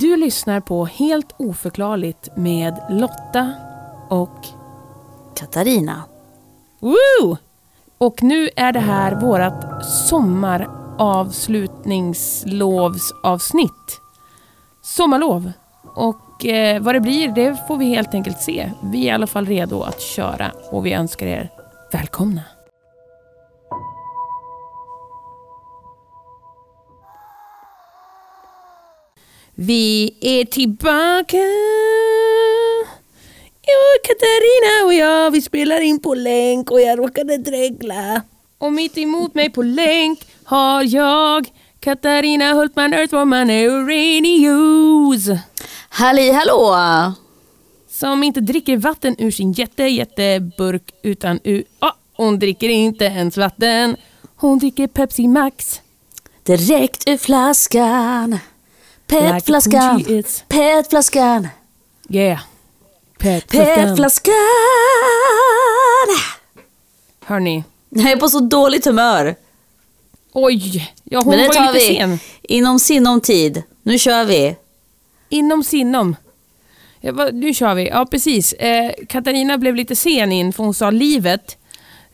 Du lyssnar på Helt oförklarligt med Lotta och Katarina. Woo! Och nu är det här vårt sommaravslutningslovsavsnitt. Sommarlov. Och eh, vad det blir, det får vi helt enkelt se. Vi är i alla fall redo att köra och vi önskar er välkomna. Vi är tillbaka. Jag, Katarina och jag, vi spelar in på länk och jag råkade dregla. Och mitt emot mig på länk har jag Katarina Hultman, Earthwoman Uranius. Halli hallå! Som inte dricker vatten ur sin jätte, jätteburk utan ur... Oh, hon dricker inte ens vatten. Hon dricker Pepsi Max. Direkt ur flaskan. Petflaskan. Like Petflaskan. Yeah. Petflaskan. Petflaskan. Hörni. Jag är på så dåligt humör. Oj, ja, hon Men det var tar lite vi. sen. Inom sinom tid. Nu kör vi. Inom sinom. Ja, nu kör vi. Ja, precis. Eh, Katarina blev lite sen in för hon sa livet.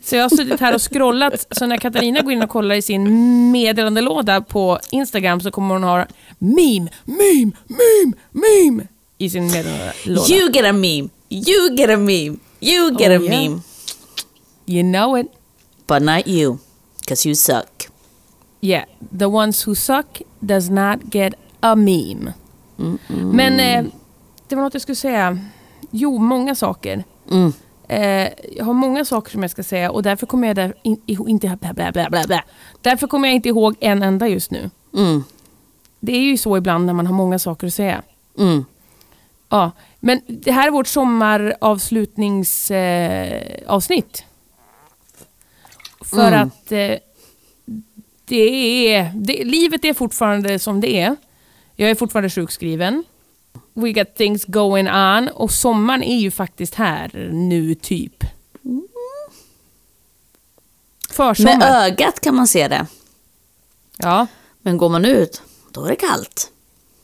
Så jag har suttit här och scrollat. Så när Katarina går in och kollar i sin meddelandelåda på Instagram så kommer hon ha meme, meme, meme, meme i sin meddelandelåda. You get a meme. You get a meme. You get Oh, a yeah. meme. You know it. But not you. Cause you suck. Yeah, the ones who suck does not get a meme. Men eh, det var något jag skulle säga. Jo, många saker. Mm. Eh, jag har många saker som jag ska säga och därför kommer jag där in, inte bla, bla, bla, bla. Därför kommer jag inte ihåg en enda just nu. Mm. Det är ju så ibland när man har många saker att säga. Mm. Ja, men det här är vårt sommaravslutningsavsnitt. Eh. För Mm. att eh, det är, det, livet är fortfarande som det är. Jag är fortfarande sjukskriven. We got things going on. Och sommaren är ju faktiskt här nu, typ. Försommar. Med ögat kan man se det. ja. Men går man ut, då är det kallt.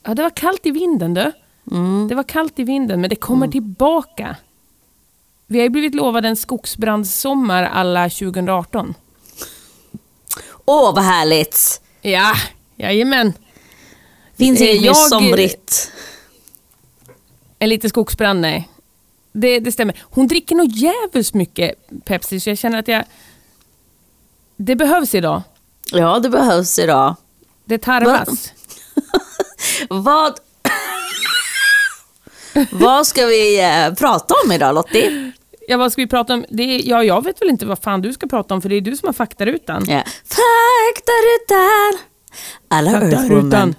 ja, det var kallt i vinden du. Mm. Det var kallt i vinden, men det kommer tillbaka. Vi har ju blivit lovade en skogsbrandssommar alla 2018. Åh, vad härligt! Ja, jajamän. Finns inget mer jag- somrigt. En liten skogsbrand, nej. Det, det stämmer. Hon dricker nog jävligt mycket Pepsi, så jag känner att jag... Det behövs idag. Ja, det behövs idag. Det tarvas. Vad... vad ska vi eh, prata om idag, Lottie? Ja, vad ska vi prata om? Det är, ja, jag vet väl inte vad fan du ska prata om, för det är du som har faktarutan. Ja. Faktarutan! Alla Earthwoman.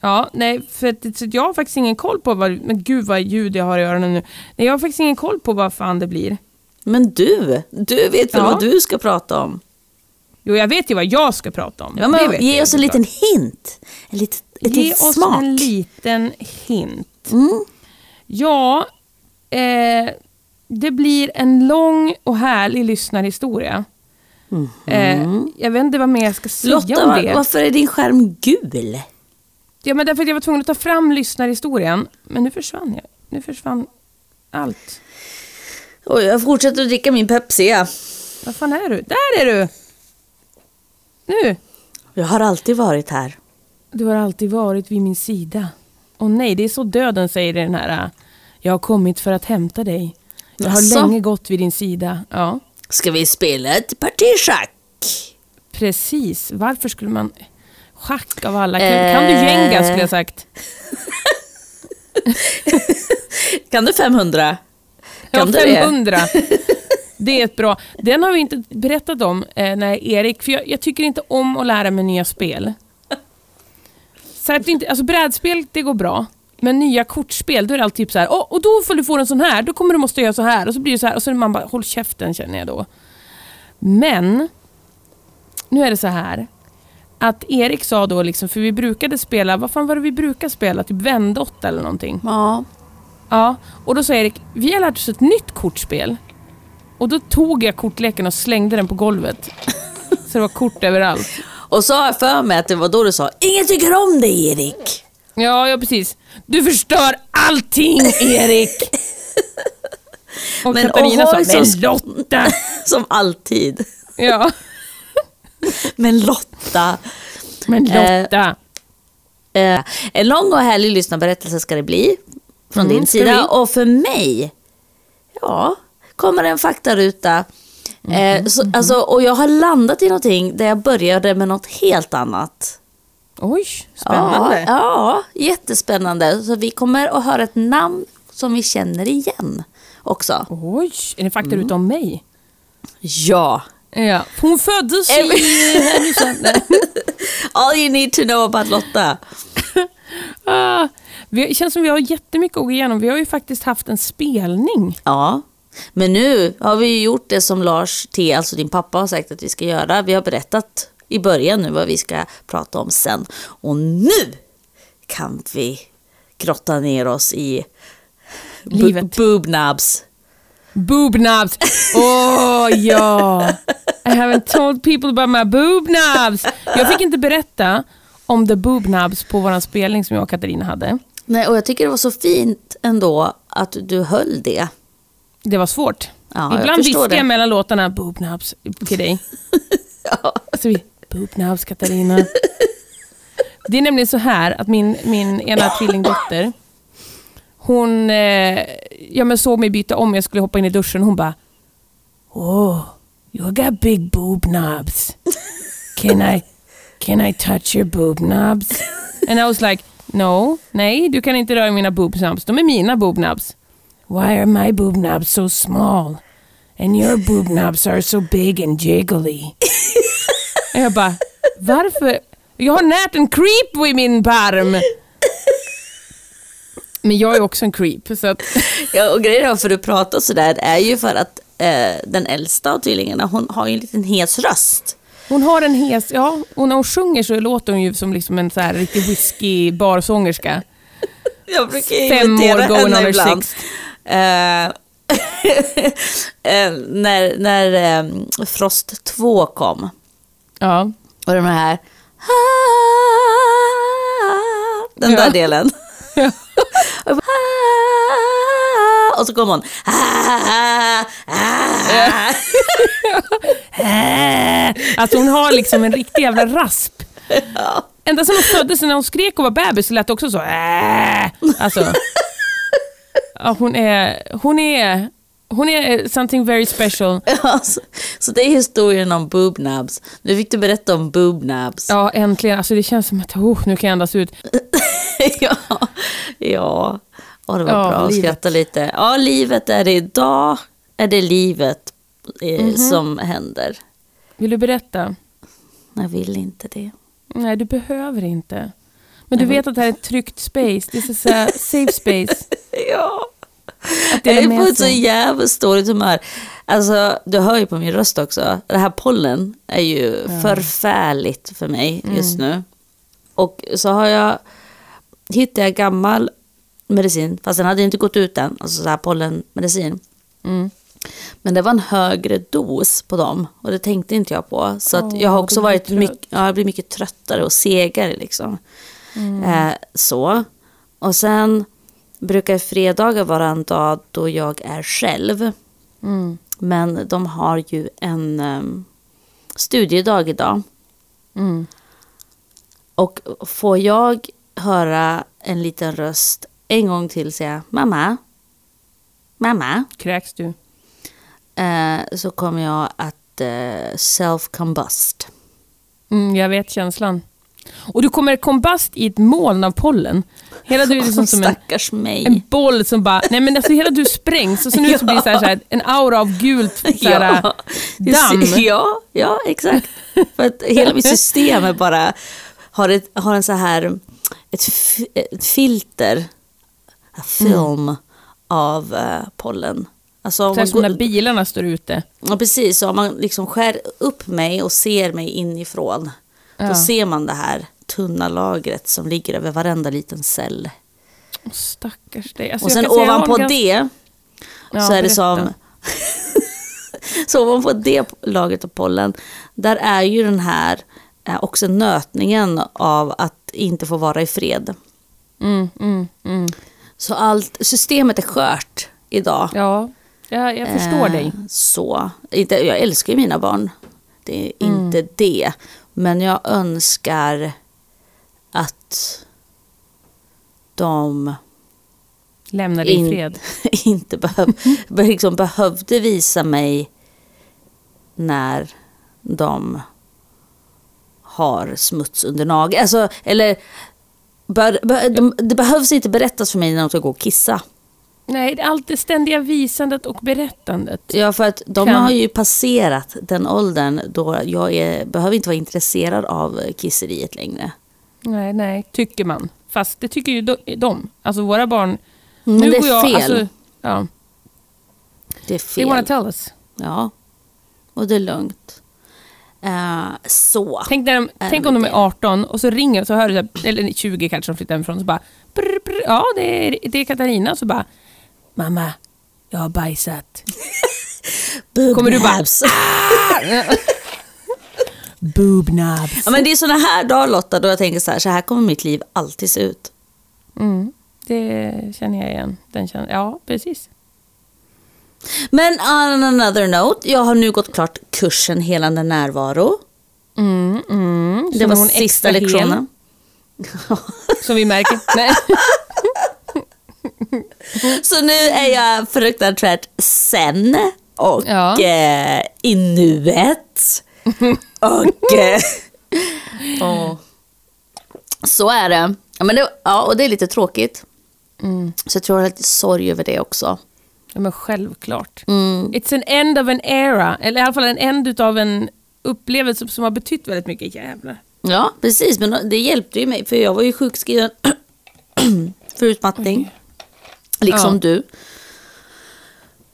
Ja, nej, för att, så jag har faktiskt ingen koll på vad... Men gud vad ljud jag har i öronen nu. Nej, jag har faktiskt ingen koll på vad fan det blir. Men du, du vet väl Ja. vad du ska prata om? Jo, jag vet ju vad jag ska prata om. Ja, men, ge oss en liten hint. En liten, en Ge liten oss smak. en liten hint. Mm. Ja, eh, det blir en lång och härlig lyssnarhistoria. Eh, jag vet inte vad mer jag ska säga. Lotta, om det. varför är din skärm gul? Ja, men därför att jag var tvungen att ta fram lyssnarhistorien. Men nu försvann jag. Nu försvann allt. Oj, jag fortsätter att dricka min Pepsi. ja. Vad fan är du? Där är du! Nu! Jag har alltid varit här. Du har alltid varit vid min sida. Och nej, det är så döden säger i den här. äh, Jag har kommit för att hämta dig. Jag har Jaså? länge gått vid din sida. Ja, Ska vi spela ett parti schack? precis. Varför skulle man... Schack av alla. Kan, kan du Jenga skulle jag sagt. Kan du 500? Ja, Kan det? 500. Det är ett bra. Den har vi inte berättat om, eh, när Erik, för jag, jag tycker inte om att lära mig nya spel. Så att det inte, alltså brädspel, det går bra. Men nya kortspel, då är det alltid typ så här, "Åh, och då får du få en sån här, då kommer du måste göra så här. Och så blir det så här, och så är man bara, håll käften känner jag då. Men, nu är det så här. Att Erik sa då, liksom, för vi brukade spela, vad fan var det vi brukade spela? Typ Vendåtta eller någonting. Ja. Ja, och då sa Erik, vi har lärt oss ett nytt kortspel. Och då tog jag kortleken och slängde den på golvet. Så det var kort överallt. Och så har jag för mig att det var då du sa Ingen tycker om dig Erik. Ja, ja precis. Du förstör allting, Erik! Och Men Katarina sa, men Lotta! Som alltid. Ja, Men Lotta. men Lotta. Eh, en lång och härlig lyssnarberättelse ska det bli. Från Mm, din sida. vi. Och för mig, ja, kommer en faktaruta. Mm-hmm, Eh, så, alltså, och jag har landat i någonting där jag började med något helt annat. Oj, spännande. Ja, ja, jättespännande. Så vi kommer att höra ett namn som vi känner igen också. Oj, är det fakta Mm. om mig? Ja. Ja. Hon föddes i Härnösand. Nej. All you need to know about Lotta. Ah, vi- Det känns som vi har jättemycket att gå igenom. Vi har ju faktiskt haft en spelning. Ja, men nu har vi ju gjort det som Lars T, alltså din pappa, har sagt att vi ska göra. Vi har berättat i början nu vad vi ska prata om sen. Och nu kan vi grotta ner oss i Livet. Boobnabs. Boobnabs. Åh oh, ja. I haven't told people about my boobnabs. Jag fick inte berätta om the boobnabs på vår spelning som jag och Katarina hade. Nej, och jag tycker det var så fint ändå att du höll det. Det var svårt. Ja, Ibland det. jag mellan låtarna boobnabs till dig. Ja. Så vi, boobnabs Katarina. Det är nämligen så här att min, min ena tvillingdotter, hon eh, ja, men såg mig byta om, jag skulle hoppa in i duschen. Hon bara, oh, you got big boob knobs. Can I, can I touch your boob knobs? And I was like, no, nej, du kan inte röra mina boob knobs. De är mina boob knobs. Why are my boob knobs so small? And your boob knobs are so big and jiggly. Och jag bara, varför? Jag har närt en creep i min barm. Men jag är också en creep. Så att, Ja, och grejen varför du pratar sådär är ju för att eh, den äldsta av tvillingarna, hon har ju en liten hes röst. hon har en hes, ja, och när hon sjunger så låter hon ju som liksom en så här riktig whisky barsångerska. Jag brukar Fem år going on ibland. sixth. Eh, eh, när när eh, Frost 2 kom Ja, och de här den där Ja. delen. Och så kom hon. Alltså hon har liksom en riktig jävla rasp. Ända sedan hon föddes, när hon skrek och var bebis så lät det också så. Alltså, ja, hon är, hon är, hon är something very special. Ja, så, så det är historien om boobnabs. Nu fick du berätta om boobnabs. Ja, äntligen. Alltså det känns som att oh, nu kan jag andas ut. ja, ja. Och det var Ja, bra att skratta lite. Ja, livet är det idag. Är det livet eh, Mhm. som händer. Vill du berätta? Jag vill inte det. Nej, du behöver inte. Men du vet att det här är ett tryggt space. This is a safe space. Ja. Jag är på ett så jävla dåligt humör. Alltså, du hör ju på min röst också. Det här pollen är ju förfärligt för mig just Mm. nu. Och så har jag hittat jag gammal medicin, fast den hade inte gått ut än, alltså så här pollenmedicin. Mm. Men det var en högre dos på dem och det tänkte inte jag på. Så att Åh, jag har också varit mycket, ja, jag blir mycket tröttare och segare liksom. Mm. Eh, så. Och sen brukar fredagar vara en dag då jag är själv. Mm. Men de har ju en um, studiedag idag. Mm. Och får jag höra en liten röst en gång till säga mamma, mamma, Kräks du? eh, så kommer jag att eh, self-combust. Mm, jag vet känslan. Och du kommer combust i ett moln av pollen. Hela du är liksom som en, mig. en boll som bara... Nej men alltså hela du sprängs och så nu så blir det så här, så här, en aura av gult så här, damm. Ja, ja, exakt. För att hela mitt system är bara, har, ett, har en så här, ett, ett filter, en film av eh, pollen. Alltså, man som när går, bilarna står ute. ja, precis, så om man liksom skär upp mig och ser mig inifrån, Ja. då ser man det här tunna lagret som ligger över varenda liten cell. Åh, Stackars dig. Alltså, och sen ovanpå ganska- det Ja, så är det som... så ovanpå det lagret av pollen, där är ju den här eh, också nötningen av att inte få vara i fred. Mm, mm, mm. Så allt, systemet är skört idag. Ja, jag, jag förstår Eh, dig. Så, inte, jag älskar ju mina barn. Det är Mm. inte det. Men jag önskar att de Lämna dig i in- fred. inte behöv, liksom behövde visa mig när de har smuts under nageln. Alltså, eller bör, bör, de, det behövs inte berättas för mig när de ska gå och kissa. Nej, allt det ständiga visandet och berättandet. Ja, för att de Kan- har ju passerat den åldern då jag är, behöver inte vara intresserad av kisseriet längre. Nej, nej, tycker man. Fast det tycker ju de- de. Alltså våra barn... Men nu det går är jag, fel. Alltså, ja, det är they wanna fel. tell us. Ja, och det är lugnt. Eh, så. Tänk, när de, tänk om de är det? 18 och så ringer och så hör du, eller 20 kanske de flyttar hemifrån, så bara brr, brr, Ja, det är, det är Katarina. Så bara Mamma, jag har bajsat. Kommer du bara- Boobnabs. Ja, men det är såna här dagar Lotta då jag tänker så här, så här kommer mitt liv alltid se ut. Mm, det känner jag igen. Den känner, ja, precis. Men on another note, jag har nu gått klart kursen Helande närvaro. Mm, mm. Det var sista lektionen. Som vi märker. Nej. Så nu är jag fruktansvärt sen och Ja. eh, i nuet. Och, eh, och så är det. Ja, men det. Ja, och det är lite tråkigt. Mm. Så jag tror jag har lite sorg över det också. Ja, men självklart. Mm. It's an end of an era. Eller i alla fall en end av en upplevelse som har betytt väldigt mycket. Jävlar. Ja, precis. Men det hjälpte ju mig, för jag var ju sjukskriven för utmattning. Liksom Ja. du.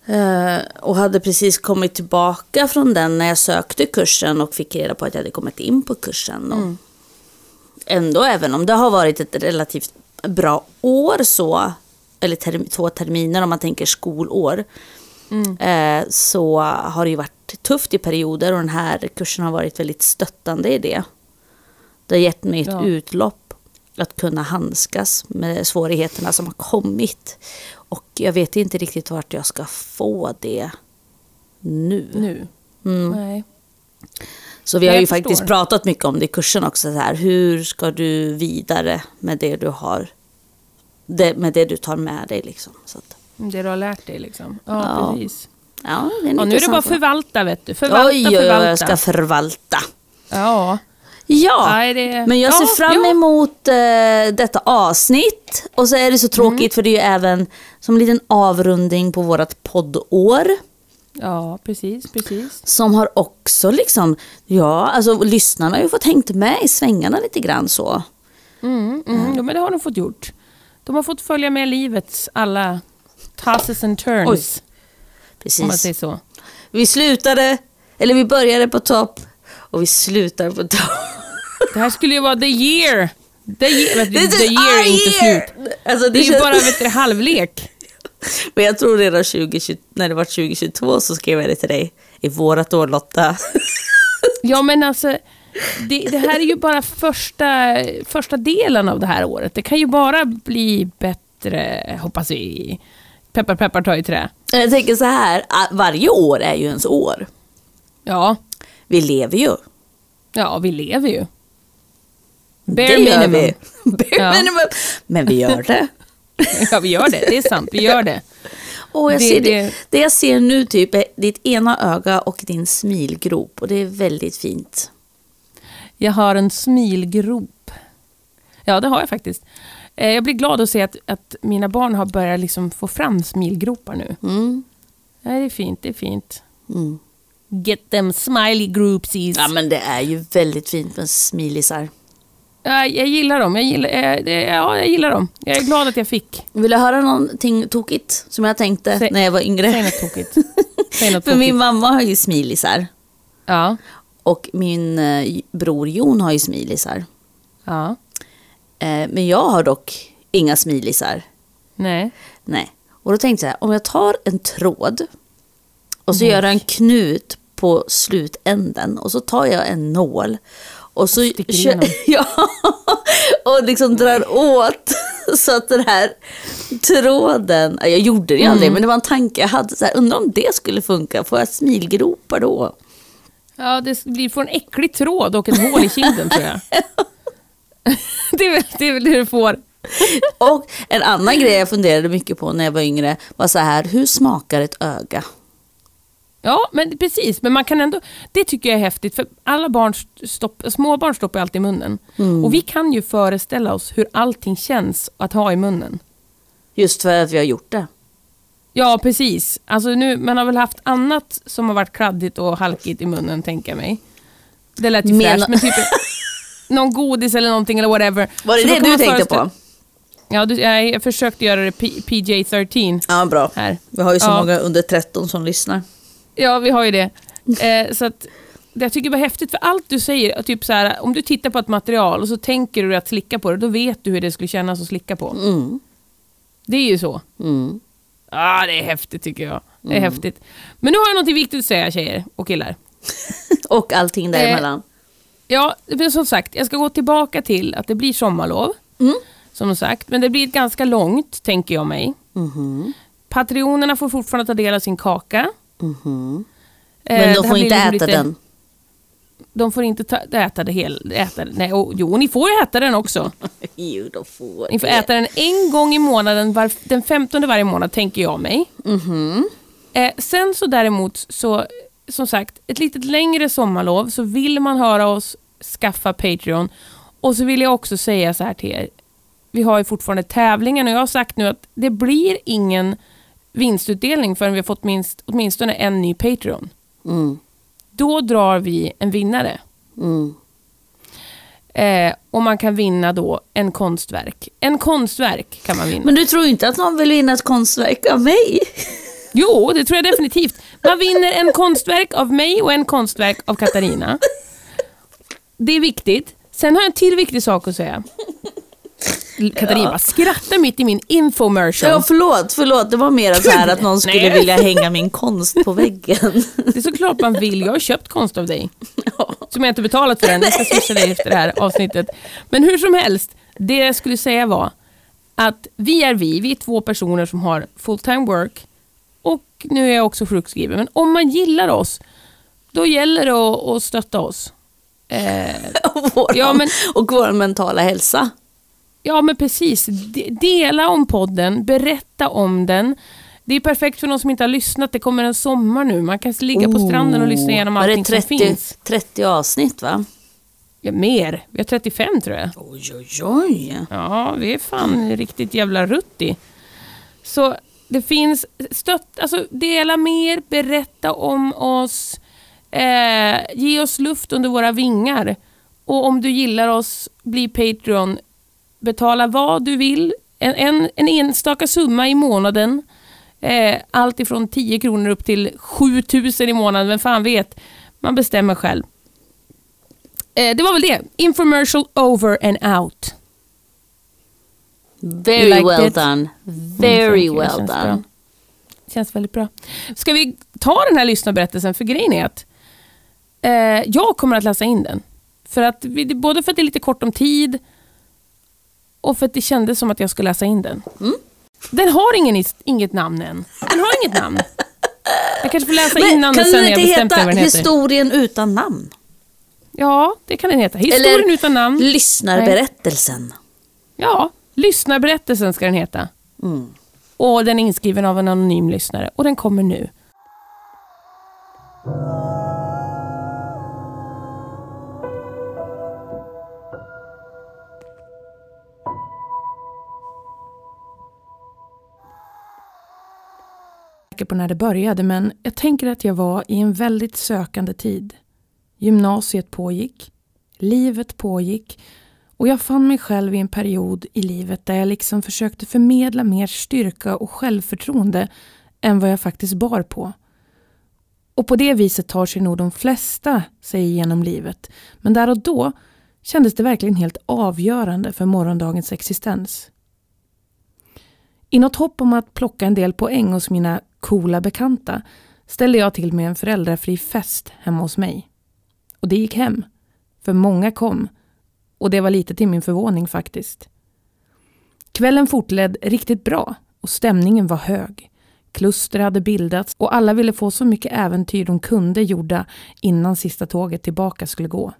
Eh, och hade precis kommit tillbaka från den när jag sökte kursen och fick reda på att jag hade kommit in på kursen. Och Ändå, även om det har varit ett relativt bra år så, eller term, två terminer om man tänker skolår, eh, så har det ju varit tufft i perioder och den här kursen har varit väldigt stöttande i det. Det har gett mig ett Ja. utlopp att kunna handskas med svårigheterna som har kommit. Och jag vet inte riktigt vart jag ska få det nu. Nu. Mm. Nej. Så vi har ju faktiskt pratat mycket om det i kursen också. Så här, hur ska du vidare med det du har, det, med det du tar med dig liksom. Så att, Det du har lärt dig liksom. Ja, Ja. precis. ja, är nu är det bara förvalta vet du. Förvalta, Oj, oj, oj, förvalta. jag ska förvalta. Ja. Ja, Nej, det- men jag ser Ja, fram ja. emot eh, detta avsnitt. Och så är det så tråkigt Mm. för det är ju även som en liten avrundning på vårt poddår. ja, precis, precis. Som har också liksom, ja, alltså lyssnarna har ju fått hängt med i svängarna lite grann så. Mm, mm. Ja, men det har de fått gjort. De har fått följa med livets alla tosses and turns. Oj, Om man Precis. säger så. Vi slutade, eller vi började på topp och vi slutar på topp. Det här skulle ju vara the year. The year, vet du, the year är inte year! slut. Alltså, Det är ju känns- bara vet du, halvlek. Men jag tror redan 2020, när det var 2022 så skrev jag det till dig. I vårat år Lotta. Ja, men alltså, det, det här är ju bara första, första delen av det här året. Det kan ju bara bli bättre, hoppas vi. Peppar, peppar, ta i trä. Jag tänker så här, varje år är ju ens år. Ja, Vi lever ju. ja vi lever ju. Bare minimum. vi. Bare Ja. minimum. Men vi gör det. Ja, vi gör det. Det är sant, vi gör det. Och jag Det- ser det, det- det jag ser nu typ är ditt ena öga och din smilgrop. Och det är väldigt fint. Jag har en smilgrop. Ja, det har jag faktiskt. Eh, Jag blir glad att se att, att mina barn har börjat liksom få fram smilgropar nu. Mm. Ja, det är fint, det är fint. Mm. Get them smiley groupsies. Ja men det är ju väldigt fint med smilisar. Ja, jag gillar dem. Jag gillar, eh, ja, jag gillar dem. Jag är glad att jag fick. Vill du höra någonting tokigt som jag tänkte Säg- när jag var yngre? Säg något tokigt. Säg något För min mamma har ju smilisar. Ja, Och min eh, bror Jon har ju smilisar. ja, Eh, men jag har dock inga smilisar. nej. Nej. Och då tänkte jag om jag tar en tråd och så gör jag en knut på slutänden och så tar jag en nål och så kör, ja, och liksom drar åt Så att den här tråden, jag gjorde det ju aldrig, Mm. men det var en tanke jag hade. Så här, undrar om det skulle funka, får jag smilgropar då? Ja, det blir får en äcklig tråd och ett hål i kinden tror jag. det, är väl, det är väl det du får. Och en annan grej jag funderade mycket på när jag var yngre var så här, hur smakar ett öga? Ja, men precis. Men man kan ändå... Det tycker jag är häftigt, för alla barn stopp, småbarn stoppar alltid i munnen. Och vi kan ju föreställa oss hur allting känns att ha i munnen. Just för att vi har gjort det. Ja, precis. Alltså nu, man har väl haft annat som har varit kladdigt och halkigt i munnen, tänker jag mig. Det lät ju Men- fräscht, men typ någon godis eller någonting eller whatever. Var det Så det du tänkte på? Ja, du, jag, försökte göra det P- PJ-13 Ja, bra. här. Vi har ju så Ja. många under 13 som lyssnar. Ja, vi har ju det. Eh, så att, det jag tycker det var häftigt, för allt du säger, typ så här, om du tittar på ett material och så tänker du att slicka på det, då vet du hur det skulle kännas att slicka på. Mm. Det är ju så. Mm. ah, det är häftigt tycker jag. Det är häftigt. Men nu har jag något viktigt att säga tjejer och killar. Och allting däremellan. Ja, men som sagt, jag ska gå tillbaka till att det blir sommarlov. Mm. Som sagt, men det blir ganska långt, tänker jag mig. Mhm. Patrionerna får fortfarande ta del av sin kaka. Mhm. Eh, Men det de får inte äta lite- den. De får inte ta, äta det hel, äta, nej, och, Jo, ni får äta den också. Jo, de får Ni får äta den en gång i månaden, var, den 15 varje månad, tänker jag mig. Mhm. Eh, sen så däremot, så, som sagt, ett litet längre sommarlov, så vill man höra oss, skaffa Patreon. Och så vill jag också säga så här till er. Vi har ju fortfarande tävlingen och jag har sagt nu att det blir ingen vinstutdelning förrän vi har fått minst, åtminstone en ny Patreon. Mm. Då drar vi en vinnare. Mm. Eh, och man kan vinna då en konstverk. En konstverk kan man vinna. Men du tror inte att någon vill vinna ett konstverk av mig? Jo, det tror jag definitivt. Man vinner en konstverk av mig och en konstverk av Katarina. Det är viktigt. Sen har jag en till viktig sak att säga. Katarina bara skrattar mitt i min infomercial. Ja, förlåt, förlåt. Det var mer så här att någon skulle Nej. vilja hänga min konst på väggen. Det är såklart man vill. Jag har köpt konst av dig. Som jag inte betalat för än. Jag ska swisha dig efter det här avsnittet. Men hur som helst, det jag skulle säga var att vi är vi. Vi är två personer som har full-time work och nu är jag också sjukskriven. Men om man gillar oss, då gäller det att, att stötta oss. Eh, och, våran, Ja, men- och vår mentala hälsa. Ja, men precis. De- Dela om podden, berätta om den. Det är perfekt för någon som inte har lyssnat. Det kommer en sommar nu. Man kan ligga på stranden och lyssna igenom Oh, allting som 30, finns. 30 avsnitt va? Ja, mer. Vi har 35 tror jag. Oj, oj, oj. Ja, vi är fan riktigt jävla rutti. Så det finns, stött, alltså dela mer, berätta om oss, eh, ge oss luft under våra vingar. Och om du gillar oss, bli Patreon. Betala vad du vill, en, en, en enstaka summa i månaden. Eh, allt ifrån 10 kronor upp till 7000 i månaden, vem fan vet. Man bestämmer själv. Eh, det var väl det. Infomercial over and out. Very like well it? done. Mm, Very. Det well done. bra. Känns väldigt bra. Ska vi ta den här lyssnarberättelsen? För grejen är att eh, jag kommer att läsa in den. För att, både för att det är lite kort om tid och för att det kändes som att jag skulle läsa in den. Mm. Den har ingen, inget namn än. Den har inget namn. Jag kanske får läsa innan kan sen när jag bestämt mig vad den heter. Historien utan namn? Ja, det kan den heta. Historien Eller utan namn. Lyssnarberättelsen. Ja, lyssnarberättelsen ska den heta. Mm. Och den är inskriven av en anonym lyssnare. Och den kommer nu. Säker på när det började men jag tänker att jag var i en väldigt sökande tid. Gymnasiet pågick, livet pågick och jag fann mig själv i en period i livet där jag liksom försökte förmedla mer styrka och självförtroende än vad jag faktiskt bar på. Och på det viset tar sig nog de flesta sig igenom livet. Men där och då kändes det verkligen helt avgörande för morgondagens existens. I något hopp om att plocka en del poäng hos mina coola bekanta ställde jag till med en föräldrafri fest hemma hos mig. Och det gick hem. För många kom. Och det var lite till min förvåning faktiskt. Kvällen fortled riktigt bra och stämningen var hög. Kluster hade bildats och alla ville få så mycket äventyr de kunde gjorda innan sista tåget tillbaka skulle gå.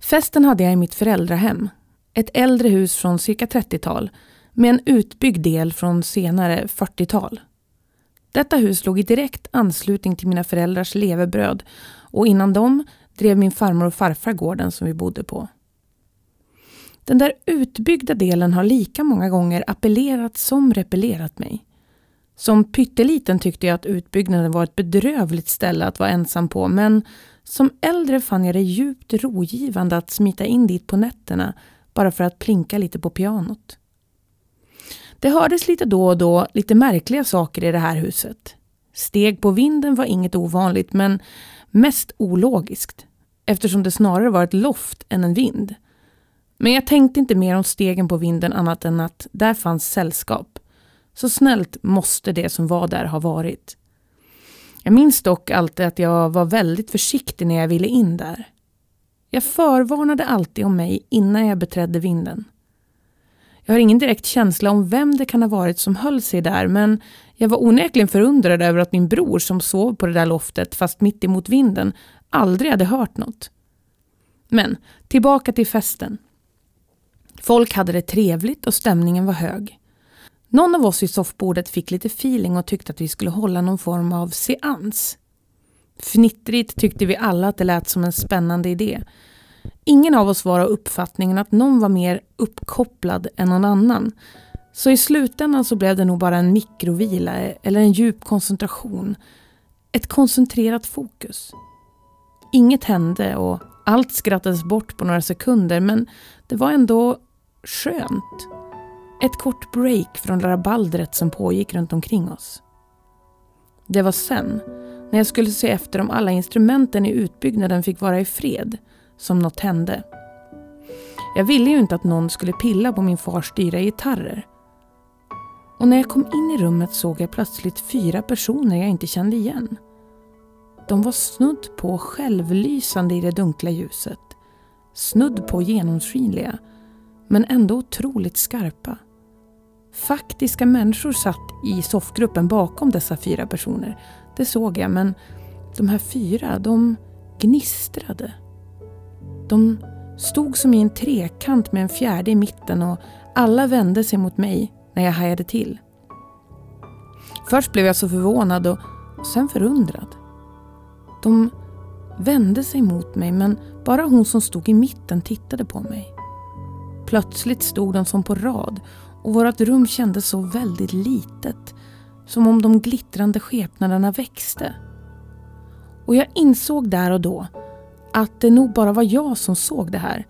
Festen hade jag i mitt föräldrahem. Ett äldre hus från cirka 30-tal med en utbyggd del från senare 40-tal. Detta hus låg i direkt anslutning till mina föräldrars levebröd och innan dem drev min farmor och farfar gården som vi bodde på. Den där utbyggda delen har lika många gånger appellerat som repellerat mig. Som pytteliten tyckte jag att utbyggnaden var ett bedrövligt ställe att vara ensam på men som äldre fann jag det djupt rogivande att smita in dit på nätterna bara för att plinka lite på pianot. Det hördes lite då och då lite märkliga saker i det här huset. Steg på vinden var inget ovanligt men mest ologiskt eftersom det snarare var ett loft än en vind. Men jag tänkte inte mer om stegen på vinden annat än att där fanns sällskap. Så snällt måste det som var där ha varit. Jag minns dock alltid att jag var väldigt försiktig när jag ville in där. Jag förvarnade alltid om mig innan jag beträdde vinden. Jag har ingen direkt känsla om vem det kan ha varit som höll sig där men jag var onekligen förundrad över att min bror som sov på det där loftet fast mitt emot vinden aldrig hade hört något. Men tillbaka till festen. Folk hade det trevligt och stämningen var hög. Någon av oss i soffbordet fick lite feeling och tyckte att vi skulle hålla någon form av seans. Fnittrigt tyckte vi alla att det lät som en spännande idé. Ingen av oss var av uppfattningen att någon var mer uppkopplad än någon annan. Så i slutändan så blev det nog bara en mikrovila eller en djup koncentration. Ett koncentrerat fokus. Inget hände och allt skrattades bort på några sekunder men det var ändå skönt. Ett kort break från rabaldret som pågick runt omkring oss. Det var sen, när jag skulle se efter om alla instrumenten i utbyggnaden fick vara i fred, som något hände. Jag ville ju inte att någon skulle pilla på min fars dyra gitarrer. Och när jag kom in i rummet såg jag plötsligt fyra personer jag inte kände igen. De var snudd på självlysande i det dunkla ljuset. Snudd på genomskinliga, men ändå otroligt skarpa. Faktiska människor satt i soffgruppen bakom dessa fyra personer. Det såg jag, men de här fyra, de gnistrade. De stod som i en trekant med en fjärde i mitten och alla vände sig mot mig när jag hajade till. Först blev jag så förvånad och sen förundrad. De vände sig mot mig men bara hon som stod i mitten tittade på mig. Plötsligt stod de som på rad och vårt rum kändes så väldigt litet. Som om de glittrande skepnaderna växte. Och jag insåg där och då att det nog bara var jag som såg det här.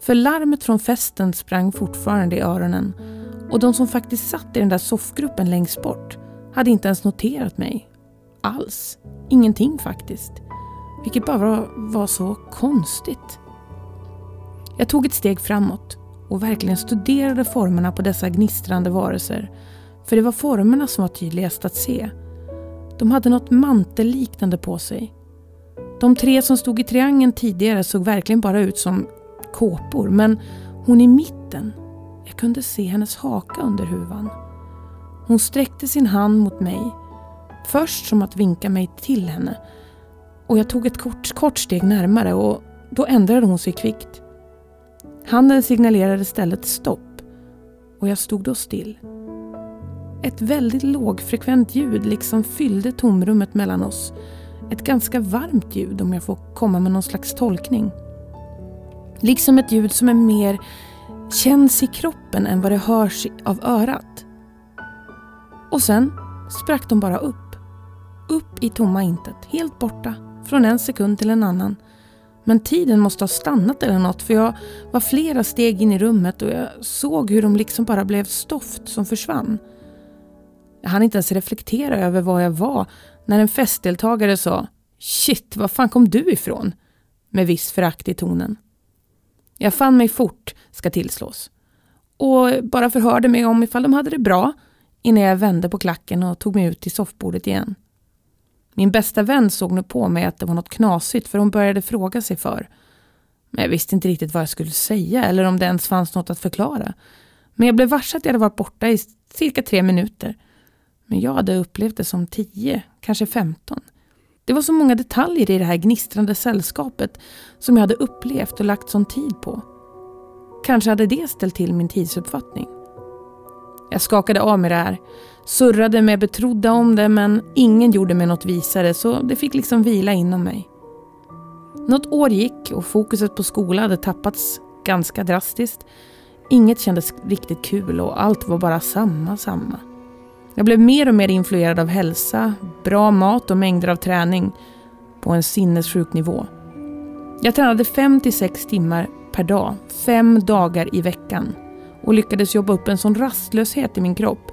För larmet från festen sprang fortfarande i öronen och de som faktiskt satt i den där soffgruppen längst bort hade inte ens noterat mig. Alls. Ingenting faktiskt. Vilket bara var, var så konstigt. Jag tog ett steg framåt och verkligen studerade formerna på dessa gnistrande varelser. För det var formerna som var tydligast att se. De hade något mantelliknande på sig. De tre som stod i triangeln tidigare såg verkligen bara ut som kåpor men hon i mitten, jag kunde se hennes haka under huvan. Hon sträckte sin hand mot mig. Först som att vinka mig till henne. Och jag tog ett kort, kort steg närmare och då ändrade hon sig kvickt. Handen signalerade istället stopp och jag stod då still. Ett väldigt lågfrekvent ljud liksom fyllde tomrummet mellan oss. Ett ganska varmt ljud om jag får komma med någon slags tolkning. Liksom ett ljud som är mer känns i kroppen än vad det hörs av örat. Och sen sprack de bara upp. Upp i tomma intet, helt borta, från en sekund till en annan. Men tiden måste ha stannat eller något för jag var flera steg in i rummet och jag såg hur de liksom bara blev stoft som försvann. Jag hann inte ens reflektera över var jag var när en festdeltagare sa Shit, var fan kom du ifrån? Med viss förakt i tonen. Jag fann mig fort, ska tillslås. Och bara förhörde mig om ifall de hade det bra innan jag vände på klacken och tog mig ut till soffbordet igen. Min bästa vän såg nu på mig att det var något knasigt för hon började fråga sig för. Men jag visste inte riktigt vad jag skulle säga eller om det ens fanns något att förklara. Men jag blev varse att jag hade varit borta i cirka tre minuter. Men jag hade upplevt det som tio, kanske femton. Det var så många detaljer i det här gnistrande sällskapet som jag hade upplevt och lagt sån tid på. Kanske hade det ställt till min tidsuppfattning. Jag skakade av mig det här, surrade med betrodda om det men ingen gjorde mig något visare så det fick liksom vila inom mig. Något år gick och fokuset på skolan hade tappats ganska drastiskt. Inget kändes riktigt kul och allt var bara samma, samma. Jag blev mer och mer influerad av hälsa, bra mat och mängder av träning på en sinnessjuk nivå. Jag tränade 5 6 timmar per dag, fem dagar i veckan och lyckades jobba upp en sån rastlöshet i min kropp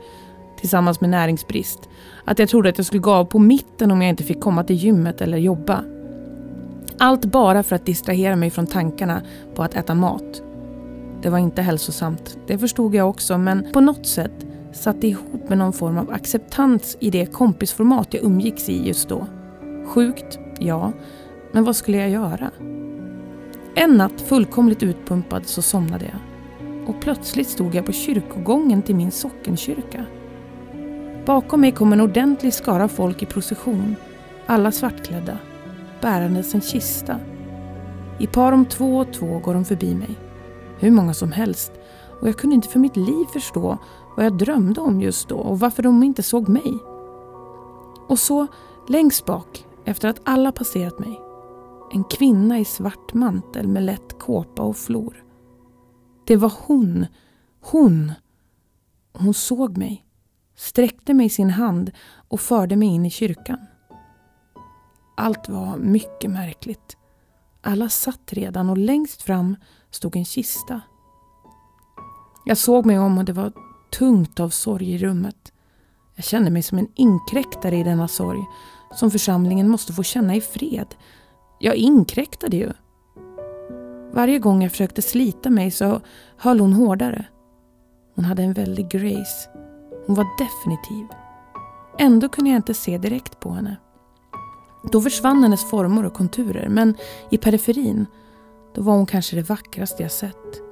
tillsammans med näringsbrist att jag trodde att jag skulle gå av på mitten om jag inte fick komma till gymmet eller jobba. Allt bara för att distrahera mig från tankarna på att äta mat. Det var inte hälsosamt, det förstod jag också, men på något sätt satt ihop med någon form av acceptans i det kompisformat jag umgicks i just då. Sjukt, ja, men vad skulle jag göra? En natt, fullkomligt utpumpad, så somnade jag. Och plötsligt stod jag på kyrkogången till min sockenkyrka. Bakom mig kom en ordentlig skara folk i procession, alla svartklädda bärandes en kista. I par om två och två går de förbi mig. Hur många som helst. Och jag kunde inte för mitt liv förstå vad jag drömde om just då och varför de inte såg mig. Och så, längst bak, efter att alla passerat mig, en kvinna i svart mantel med lätt kåpa och flor. Det var hon. Hon. Hon såg mig, sträckte mig sin hand och förde mig in i kyrkan. Allt var mycket märkligt. Alla satt redan och längst fram stod en kista. Jag såg mig om och det var tungt av sorg i rummet. Jag kände mig som en inkräktare i denna sorg som församlingen måste få känna i fred. Jag inkräktade ju. Varje gång jag försökte slita mig så höll hon hårdare. Hon hade en väldig grace. Hon var definitiv. Ändå kunde jag inte se direkt på henne. Då försvann hennes former och konturer men i periferin då var hon kanske det vackraste jag sett.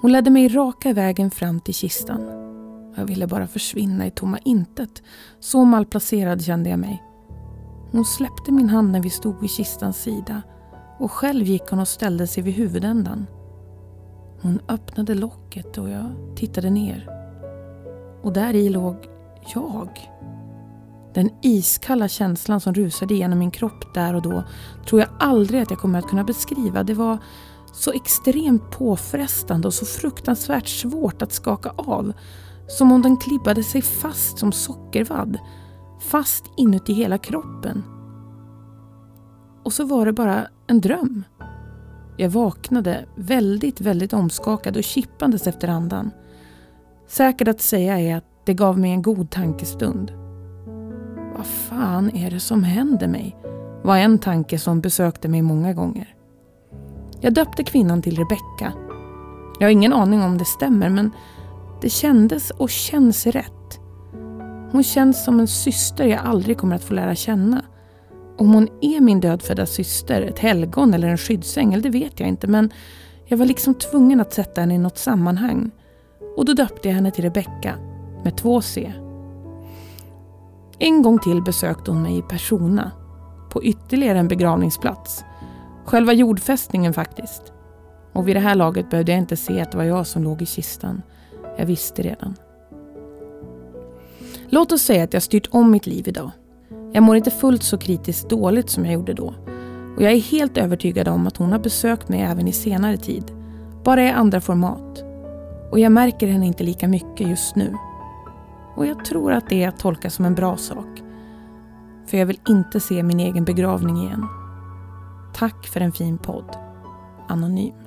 Hon ledde mig raka vägen fram till kistan. Jag ville bara försvinna i tomma intet. Så malplacerad kände jag mig. Hon släppte min hand när vi stod vid kistans sida och själv gick hon och ställde sig vid huvudändan. Hon öppnade locket och jag tittade ner. Och där i låg jag. Den iskalla känslan som rusade igenom min kropp där och då tror jag aldrig att jag kommer att kunna beskriva. Det var så extremt påfrestande och så fruktansvärt svårt att skaka av. Som om den klibbade sig fast som sockervadd. Fast inuti hela kroppen. Och så var det bara en dröm. Jag vaknade väldigt, väldigt omskakad och kippandes efter andan. Säkert att säga är att det gav mig en god tankestund. Vad fan är det som händer mig? var en tanke som besökte mig många gånger. Jag döpte kvinnan till Rebecka. Jag har ingen aning om det stämmer men det kändes och känns rätt. Hon känns som en syster jag aldrig kommer att få lära känna. Om hon är min dödfödda syster, ett helgon eller en skyddsängel, det vet jag inte men jag var liksom tvungen att sätta henne i något sammanhang. Och då döpte jag henne till Rebecka med två C. En gång till besökte hon mig i persona. På ytterligare en begravningsplats. Själva jordfästningen faktiskt. Och vid det här laget behövde jag inte se att det var jag som låg i kistan. Jag visste redan. Låt oss säga att jag styrt om mitt liv idag. Jag mår inte fullt så kritiskt dåligt som jag gjorde då. Och jag är helt övertygad om att hon har besökt mig även i senare tid. Bara i andra format. Och jag märker henne inte lika mycket just nu. Och jag tror att det är att tolka som en bra sak. För jag vill inte se min egen begravning igen. Tack för en fin podd. Anonym.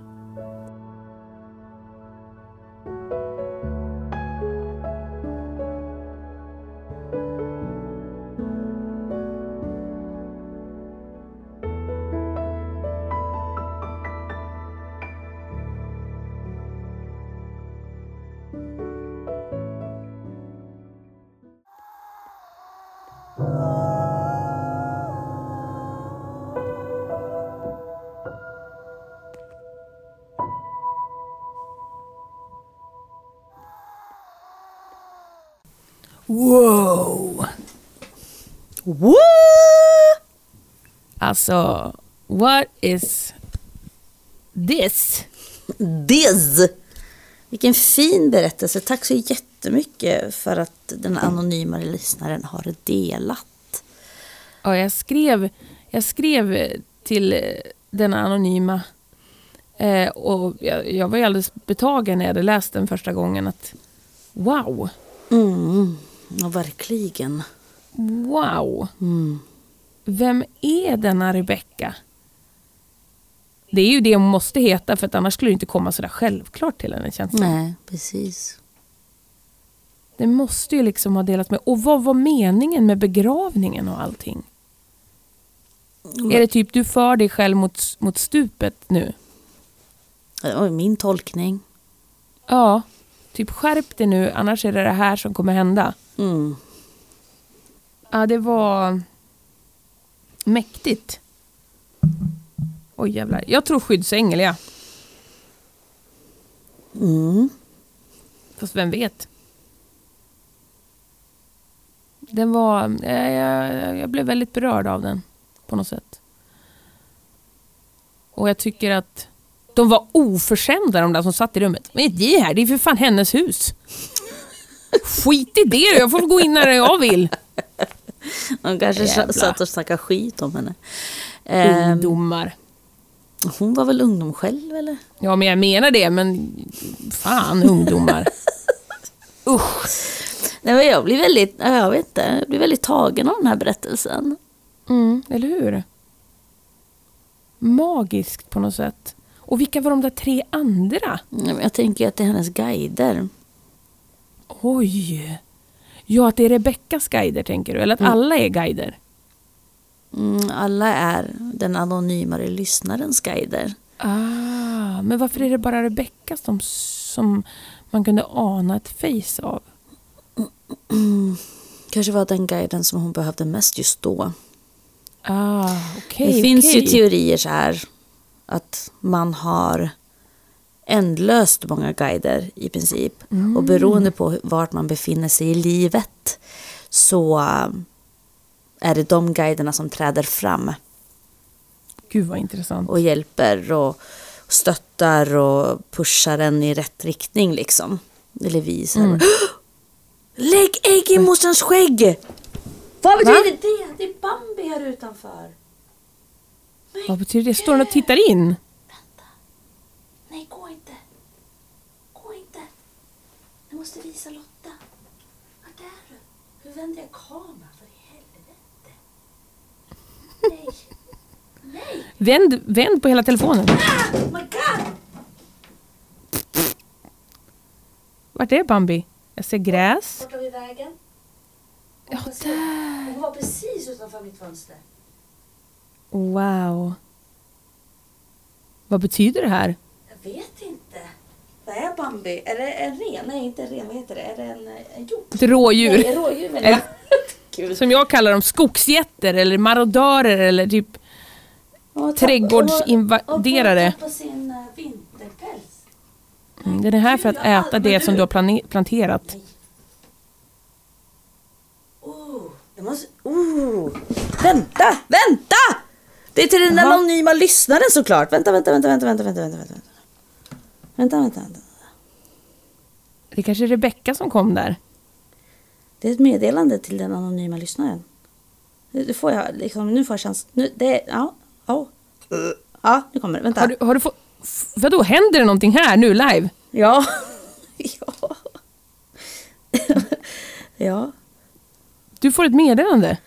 Woo! Alltså, what is this? This! Vilken fin berättelse. Tack så jättemycket för att den anonyma lyssnaren har delat. Ja, jag skrev, jag skrev till den anonyma eh, och jag, jag var ju alldeles betagen när jag hade läst den första gången att wow, Mm, ja, verkligen. Wow. Mm. Vem är denna Rebecka? Det är ju det hon måste heta för att annars skulle det inte komma sådär självklart till henne känns det Nej, precis. Det måste ju liksom ha delats med. Och vad var meningen med begravningen och allting? Är det typ du för dig själv mot, mot stupet nu? Det var min tolkning. Ja, typ skärp dig nu annars är det det här som kommer hända. Mm. Ja, det var mäktigt. Oj jävlar. Jag tror skyddsängel ja. Mm. Fast vem vet? Den var... Jag, jag, jag blev väldigt berörd av den på något sätt. Och jag tycker att de var oförskämda de där som satt i rummet. Men det här, det är för fan hennes hus. Skit i det jag får gå in när jag vill. De kanske Jävlar. satt och snackade skit om henne. Ehm, Ungdomar. hon var väl ungdom själv eller? Ja, men jag menar det, men fan ungdomar. Usch. Nej, men jag blir väldigt, ja, jag vet inte, jag blir väldigt tagen av den här berättelsen. Mm, eller hur? Magiskt på något sätt. Och vilka var de där tre andra? Jag tänker att det är hennes guider. Oj! Ja, att det är Rebeckas guider tänker du? Eller att alla är guider? Mm, alla är den anonymare lyssnarens guider. Ah, men varför är det bara Rebecka som, som man kunde ana ett face av? Kanske var den guiden som hon behövde mest just då. Ah, okej. det finns ju teorier så här att man har ändlöst många guider i princip. Och beroende på vart man befinner sig i livet så äh, är det de guiderna som träder fram Gud vad intressant. och hjälper och stöttar och pushar en i rätt riktning liksom. Eller visar. Mm. Lägg ägg i morsans skägg! Vad betyder Va? det? Det är Bambi här utanför. Vad betyder det? Står hon och tittar in? Vänta. Nej, gå inte. Gå inte. Jag måste visa Lotta. Vart är du? Hur vänder jag kameran för i helvete? Nej. Nej. Vänd, vänd på hela telefonen. Ah, oh my god. Vart är Bambi? Jag ser gräs. Borta vid vägen. Ja, Hon var- där. Hon var precis utanför mitt fönster. Wow. Vad betyder det här? Jag vet inte. Vad är Bambi? Är det en ren? Nej, inte en ren. Vad heter det? Är det en, en hjort? Ett rådjur. Nej, rådjur menar jag. Som jag kallar dem, skogsjätter eller marodörer eller typ... Trädgårdsinvaderare. Sin eh, vinterpäls. Mm, Den är här för att äta det som du har planterat. Oh, jag måste... Oh. Vänta! Vänta! Det är till den anonyma lyssnaren såklart. Vänta, vänta, vänta, vänta, vänta, vänta, vänta, vänta. Vänta, vänta. Det kanske är Rebecka som kom där. Det är ett meddelande till den anonyma lyssnaren. Nu får jag liksom, nu får jag chans. Nu, det, ja, ja. Ja, nu kommer det. Vänta. Har du, har du fått... Vadå, händer det någonting här nu live? Ja. ja. ja. Du får ett meddelande.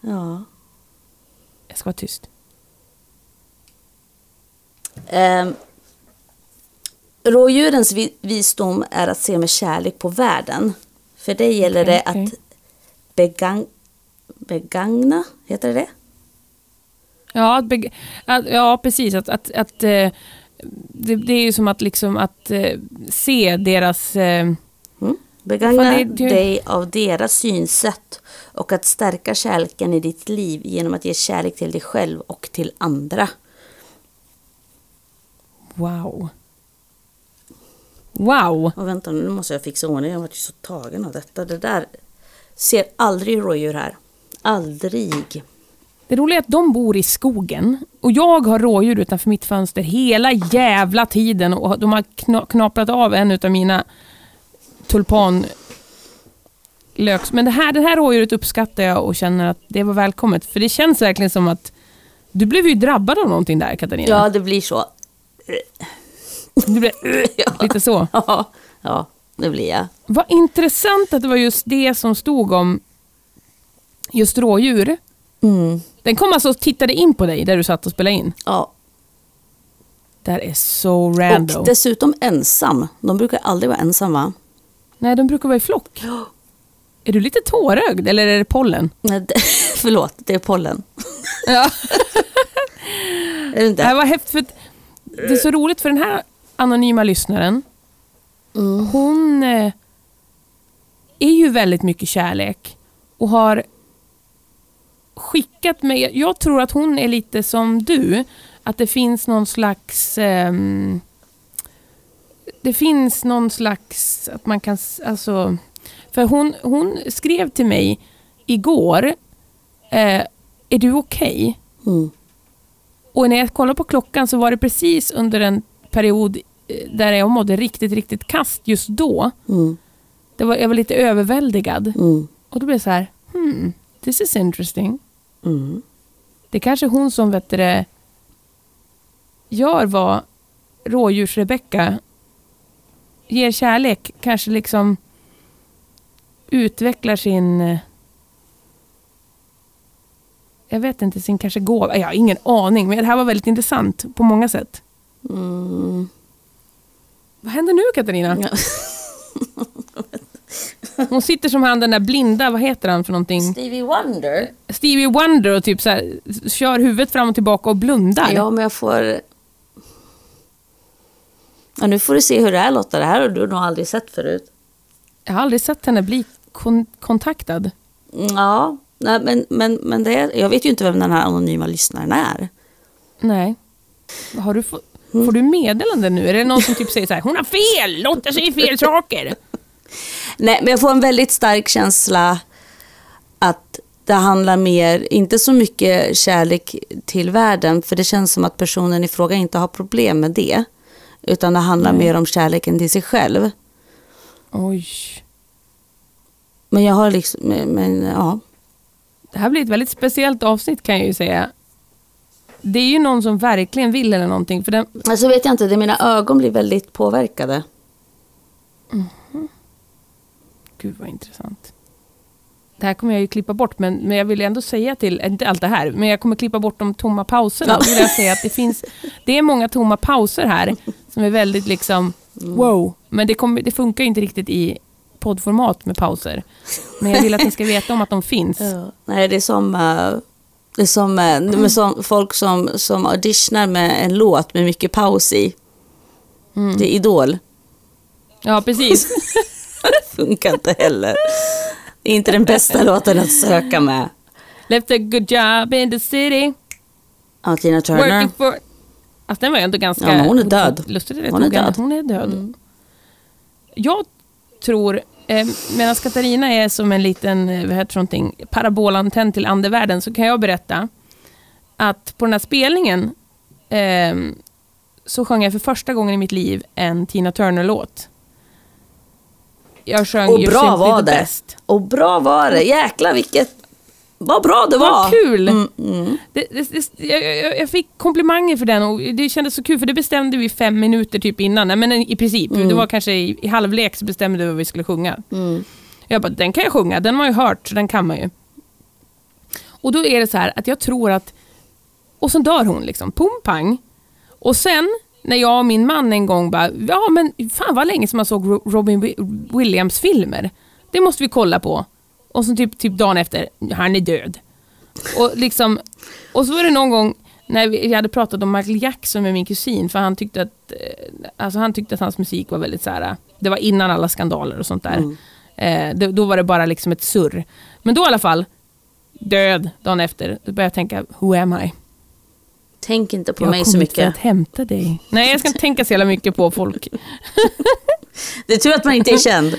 Ja. Jag ska vara tyst. Um, rådjurens vi- visdom är att se med kärlek på världen. För det gäller Okej, det okej. att begagn, begagna, heter det det? Ja, att beg- att, ja precis. Att, att, att, eh, det, det är ju som att, liksom, att eh, se deras... Eh, Mm. Begagna det- det- dig av deras synsätt och att stärka kärleken i ditt liv genom att ge kärlek till dig själv och till andra. wow. Wow. Och vänta nu måste jag fixa ordning, jag var ju så tagen av detta. Det där Ser aldrig rådjur här. Aldrig. Det roliga är att de bor i skogen och jag har rådjur utanför mitt fönster hela jävla tiden och de har kna knaprat av en av mina tulpanlöks. Men det här, det här rådjuret uppskattar jag och känner att det var välkommet. För det känns verkligen som att du blev ju drabbad av någonting där Katarina. Ja, det blir så. Du blev lite så. Ja, ja, det blir jag. Vad intressant att det var just det som stod om just rådjur. Mm. Den kom alltså och tittade in på dig där du satt och spelade in. Ja. Det här är så random. Och dessutom ensam. De brukar aldrig vara ensamma. Nej, de brukar vara i flock. Är du lite tårögd eller är det pollen? Nej, det, förlåt, det är pollen. Ja. Är det inte? Det här var häftigt. För det är så roligt för den här anonyma lyssnaren. Mm. Hon eh, är ju väldigt mycket kärlek och har skickat mig. Jag tror att hon är lite som du. Att det finns någon slags... ehm, det finns någon slags... Att man kan... Alltså, för hon, hon skrev till mig igår. Eh, är du okej? Mm. Och när jag kollade på klockan så var det precis under en period eh, där jag mådde riktigt, riktigt kast just då. Mm. Det var, jag var lite överväldigad. Mm. Och då blev det så här, hmm, this is interesting. Mm. Det är kanske hon som vet det, gör vad rådjurs-Rebecka ger kärlek. Kanske liksom utvecklar sin... eh, Jag vet inte, sin kanske gåva. Jag har ingen aning, men det här var väldigt intressant på många sätt. Mm. Vad händer nu Katarina? Ja. Hon sitter som han den där blinda, vad heter han för någonting? Stevie Wonder? Stevie Wonder och typ så här, kör huvudet fram och tillbaka och blundar. Ja, men jag får... Ja, nu får du se hur det är Lotta. Det här har du nog aldrig sett förut. Jag har aldrig sett henne bli kon- kontaktad. Ja, nej, men, men, men det är, jag vet ju inte vem den här anonyma lyssnaren är. Nej. Har du får du meddelande nu? Är det någon som typ säger så här, hon har fel, Lotta säger fel saker. Nej, men jag får en väldigt stark känsla att det handlar mer, inte så mycket kärlek till världen, för det känns som att personen i fråga inte har problem med det. Utan det handlar Nej. mer om kärleken till sig själv. Oj. Men jag har liksom, men, men ja. Det här blir ett väldigt speciellt avsnitt kan jag ju säga. Det är ju någon som verkligen vill eller någonting. För den, Alltså vet jag inte, det mina ögon blir väldigt påverkade. Gud vad intressant. Det här kommer jag ju klippa bort, men, men jag vill ändå säga till, inte allt det här, men jag kommer klippa bort de tomma pauserna. Ja. Vill jag säga att det finns, det är många tomma pauser här som är väldigt liksom, wow. Men det, kommer, det funkar ju inte riktigt i poddformat med pauser. Men jag vill att ni ska veta om att de finns. Nej, det är som, är som, eh, är som folk som, som auditionar med en låt med mycket paus i. Det är Idol. Ja, precis. Det funkar inte heller. Det är inte den bästa låten att söka med. Left a good job in the city. Ja, Tina Turner. For... Alltså den var ju ändå ganska... Ja, hon är död. Lustigt Hon är död. att hon är död. Jag tror, medan Katarina är som en liten eh, vad heter någonting, parabolantenn till andevärlden, så kan jag berätta att på den här spelningen eh, så sjöng jag för första gången i mitt liv en Tina Turner-låt. Jag sjöng Och bra var det. Best. Och bra var det. Jäklar vilket... Vad bra det var. Vad kul! Mm, mm. Det, det, det, jag, jag, fick komplimanger för den och det kändes så kul för det bestämde vi fem minuter typ innan. Nej, men i princip, det var kanske i, i halvlek så bestämde vi vad vi skulle sjunga. Mm. Jag bara, den kan jag sjunga, den har jag hört så den kan man ju. Och då är det så här att jag tror att, och så dör hon liksom, pum pang. Och sen när jag och min man en gång bara, ja men fan vad länge som man såg Ro- Robin Wi- Williams filmer. Det måste vi kolla på. Och så typ, typ dagen efter, han är död. Och, liksom, och så var det någon gång när vi, jag hade pratat om Michael Jackson med min kusin, för han tyckte att, eh, alltså han tyckte att hans musik var väldigt så här. det var innan alla skandaler och sånt där. Eh, det, då var det bara liksom ett surr. Men då i alla fall, död dagen efter, då började jag tänka, who am I? Tänk inte på jag mig så mycket. att hämta dig. Nej, jag ska inte tänka så jävla mycket på folk. Det är tur att man inte är känd.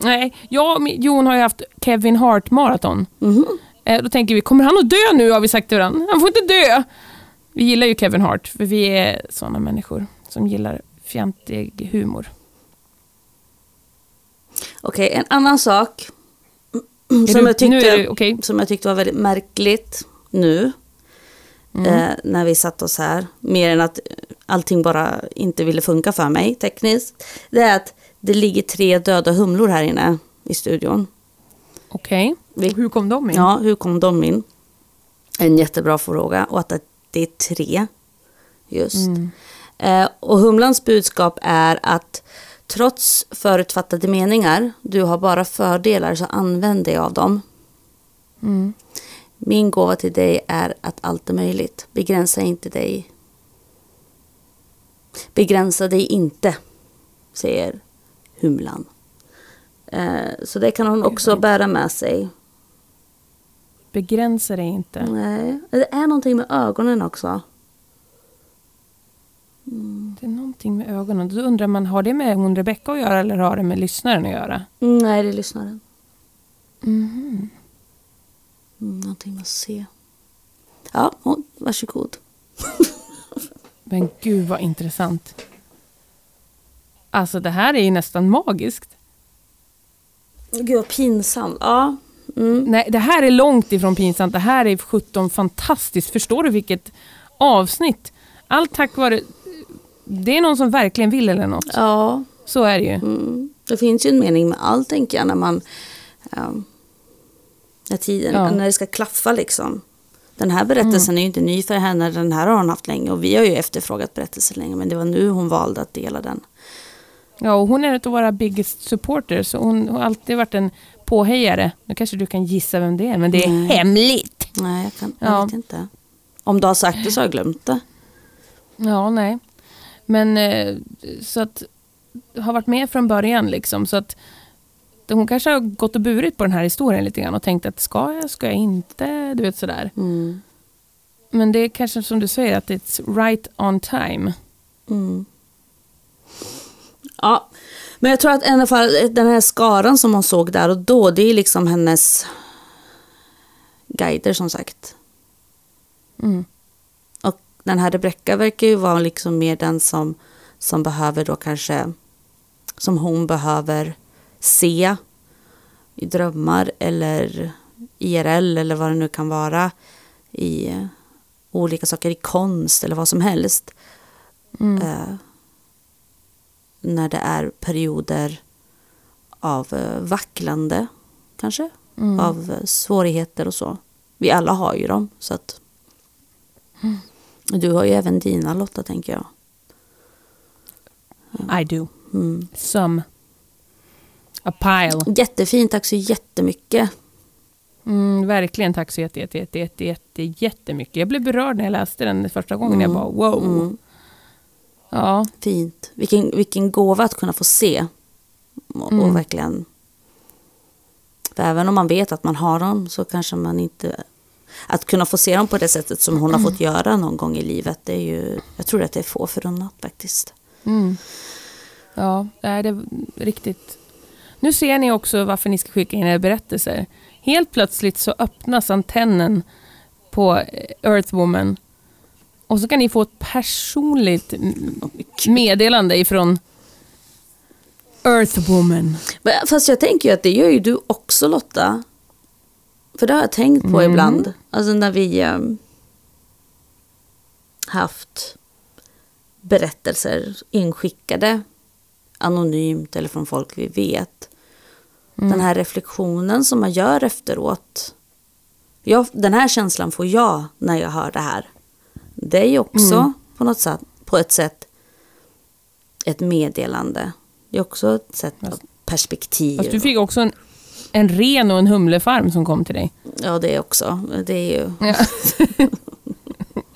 Nej, jag och Jon har ju haft Kevin Hart maraton. Mhm. Eh, Då tänker vi, kommer han att dö nu har vi sagt till varandra. Han får inte dö. Vi gillar ju Kevin Hart, för vi är sådana människor som gillar fjantig humor. Okej, en annan sak som, du- jag tyckte, det okej. som jag tyckte var väldigt märkligt nu. Mm. Eh, när vi satt oss här. Mer än att allting bara inte ville funka för mig tekniskt. Det är att det ligger tre döda humlor här inne i studion. Okej. Vi- Hur kom de in? Ja, hur kom de in? En jättebra fråga. Och att det är tre. Just. Mm. Eh, och Humlans budskap är att trots förutfattade meningar, du har bara fördelar så använd dig av dem. Mm. Min gåva till dig är att allt är möjligt. Begränsa inte dig. Begränsa dig inte, säger Humlan. Eh, så det kan hon också bära med sig. Begränsa dig inte. Nej, det är någonting med ögonen också. Det är någonting med ögonen. Då undrar man, har det med hon Rebecca att göra eller har det med lyssnaren att göra? Nej, det är lyssnaren. Mhm. Mm, någonting att se. Ja, hon, varsågod. Men gud vad intressant. Alltså det här är ju nästan magiskt. Gud vad pinsamt. Ja. Mm. Nej, det här är långt ifrån pinsamt. Det här är 17 fantastiskt. Förstår du vilket avsnitt? Allt tack vare... Det är någon som verkligen vill eller något. Ja, Så är det ju. mm. det finns ju en mening med allt tänker jag när man... Ja, när tiden, Ja. när det ska klaffa liksom. Den här berättelsen är ju inte ny för henne, den här har hon haft länge och vi har ju efterfrågat berättelsen länge men det var nu hon valde att dela den. Ja, och hon är en av våra biggest supporters. Hon har alltid varit en påhejare. Nu kanske du kan gissa vem det är, men det är Nej. hemligt. Nej, jag, kan, jag Ja. vet inte. Om du har sagt det så har jag glömt det. Ja, nej. Men eh, så att har varit med från början liksom. Så att hon kanske har gått och burit på den här historien lite grann och tänkt att ska jag, ska jag inte, du vet sådär. Mm. Men det är kanske som du säger att it's right on time. Mm. Ja, men jag tror att i alla fall den här skaran som hon såg där och då, det är liksom hennes guider som sagt. Mm. Och den här Rebecca verkar ju vara liksom mer den som, som behöver då kanske, som hon behöver se i drömmar eller IRL eller vad det nu kan vara i olika saker i konst eller vad som helst. Mm. Eh, när det är perioder av eh, vacklande kanske, Mm. av eh, svårigheter och så. Vi alla har ju dem så att Mm. du har ju även dina Lotta tänker jag. I do. Mm. Some. A pile. Jättefint, tack så jättemycket. Mm, verkligen, tack så jätte, jätte, jätte, jätte, jätte, jättemycket. Jag blev berörd när jag läste den första gången. Jag bara wow. Mm. Ja, Fint. Vilken, vilken gåva att kunna få se. Och, Mm. och verkligen. För även om man vet att man har dem så kanske man inte... Att kunna få se dem på det sättet som hon har fått göra någon gång i livet. Det är ju, jag tror att det är få förunnat faktiskt. mm. ja det är riktigt. Nu ser ni också varför ni ska skicka in era berättelser. Helt plötsligt så öppnas antennen på eh, Earthwoman. Och så kan ni få ett personligt meddelande ifrån Earthwoman. Fast jag tänker ju att det gör ju du också Lotta. För det har jag tänkt på Mm. ibland. Alltså när vi um, haft berättelser inskickade anonymt eller från folk vi vet. Mm. Den här reflektionen som man gör efteråt. Jag, den här känslan får jag när jag hör det här. Det är ju också Mm. på, något sätt, på ett sätt ett meddelande. Det är också ett sätt av perspektiv. Fast du fick också en, en ren och en humlefarm som kom till dig. Ja, det också. Det är ju... Ja.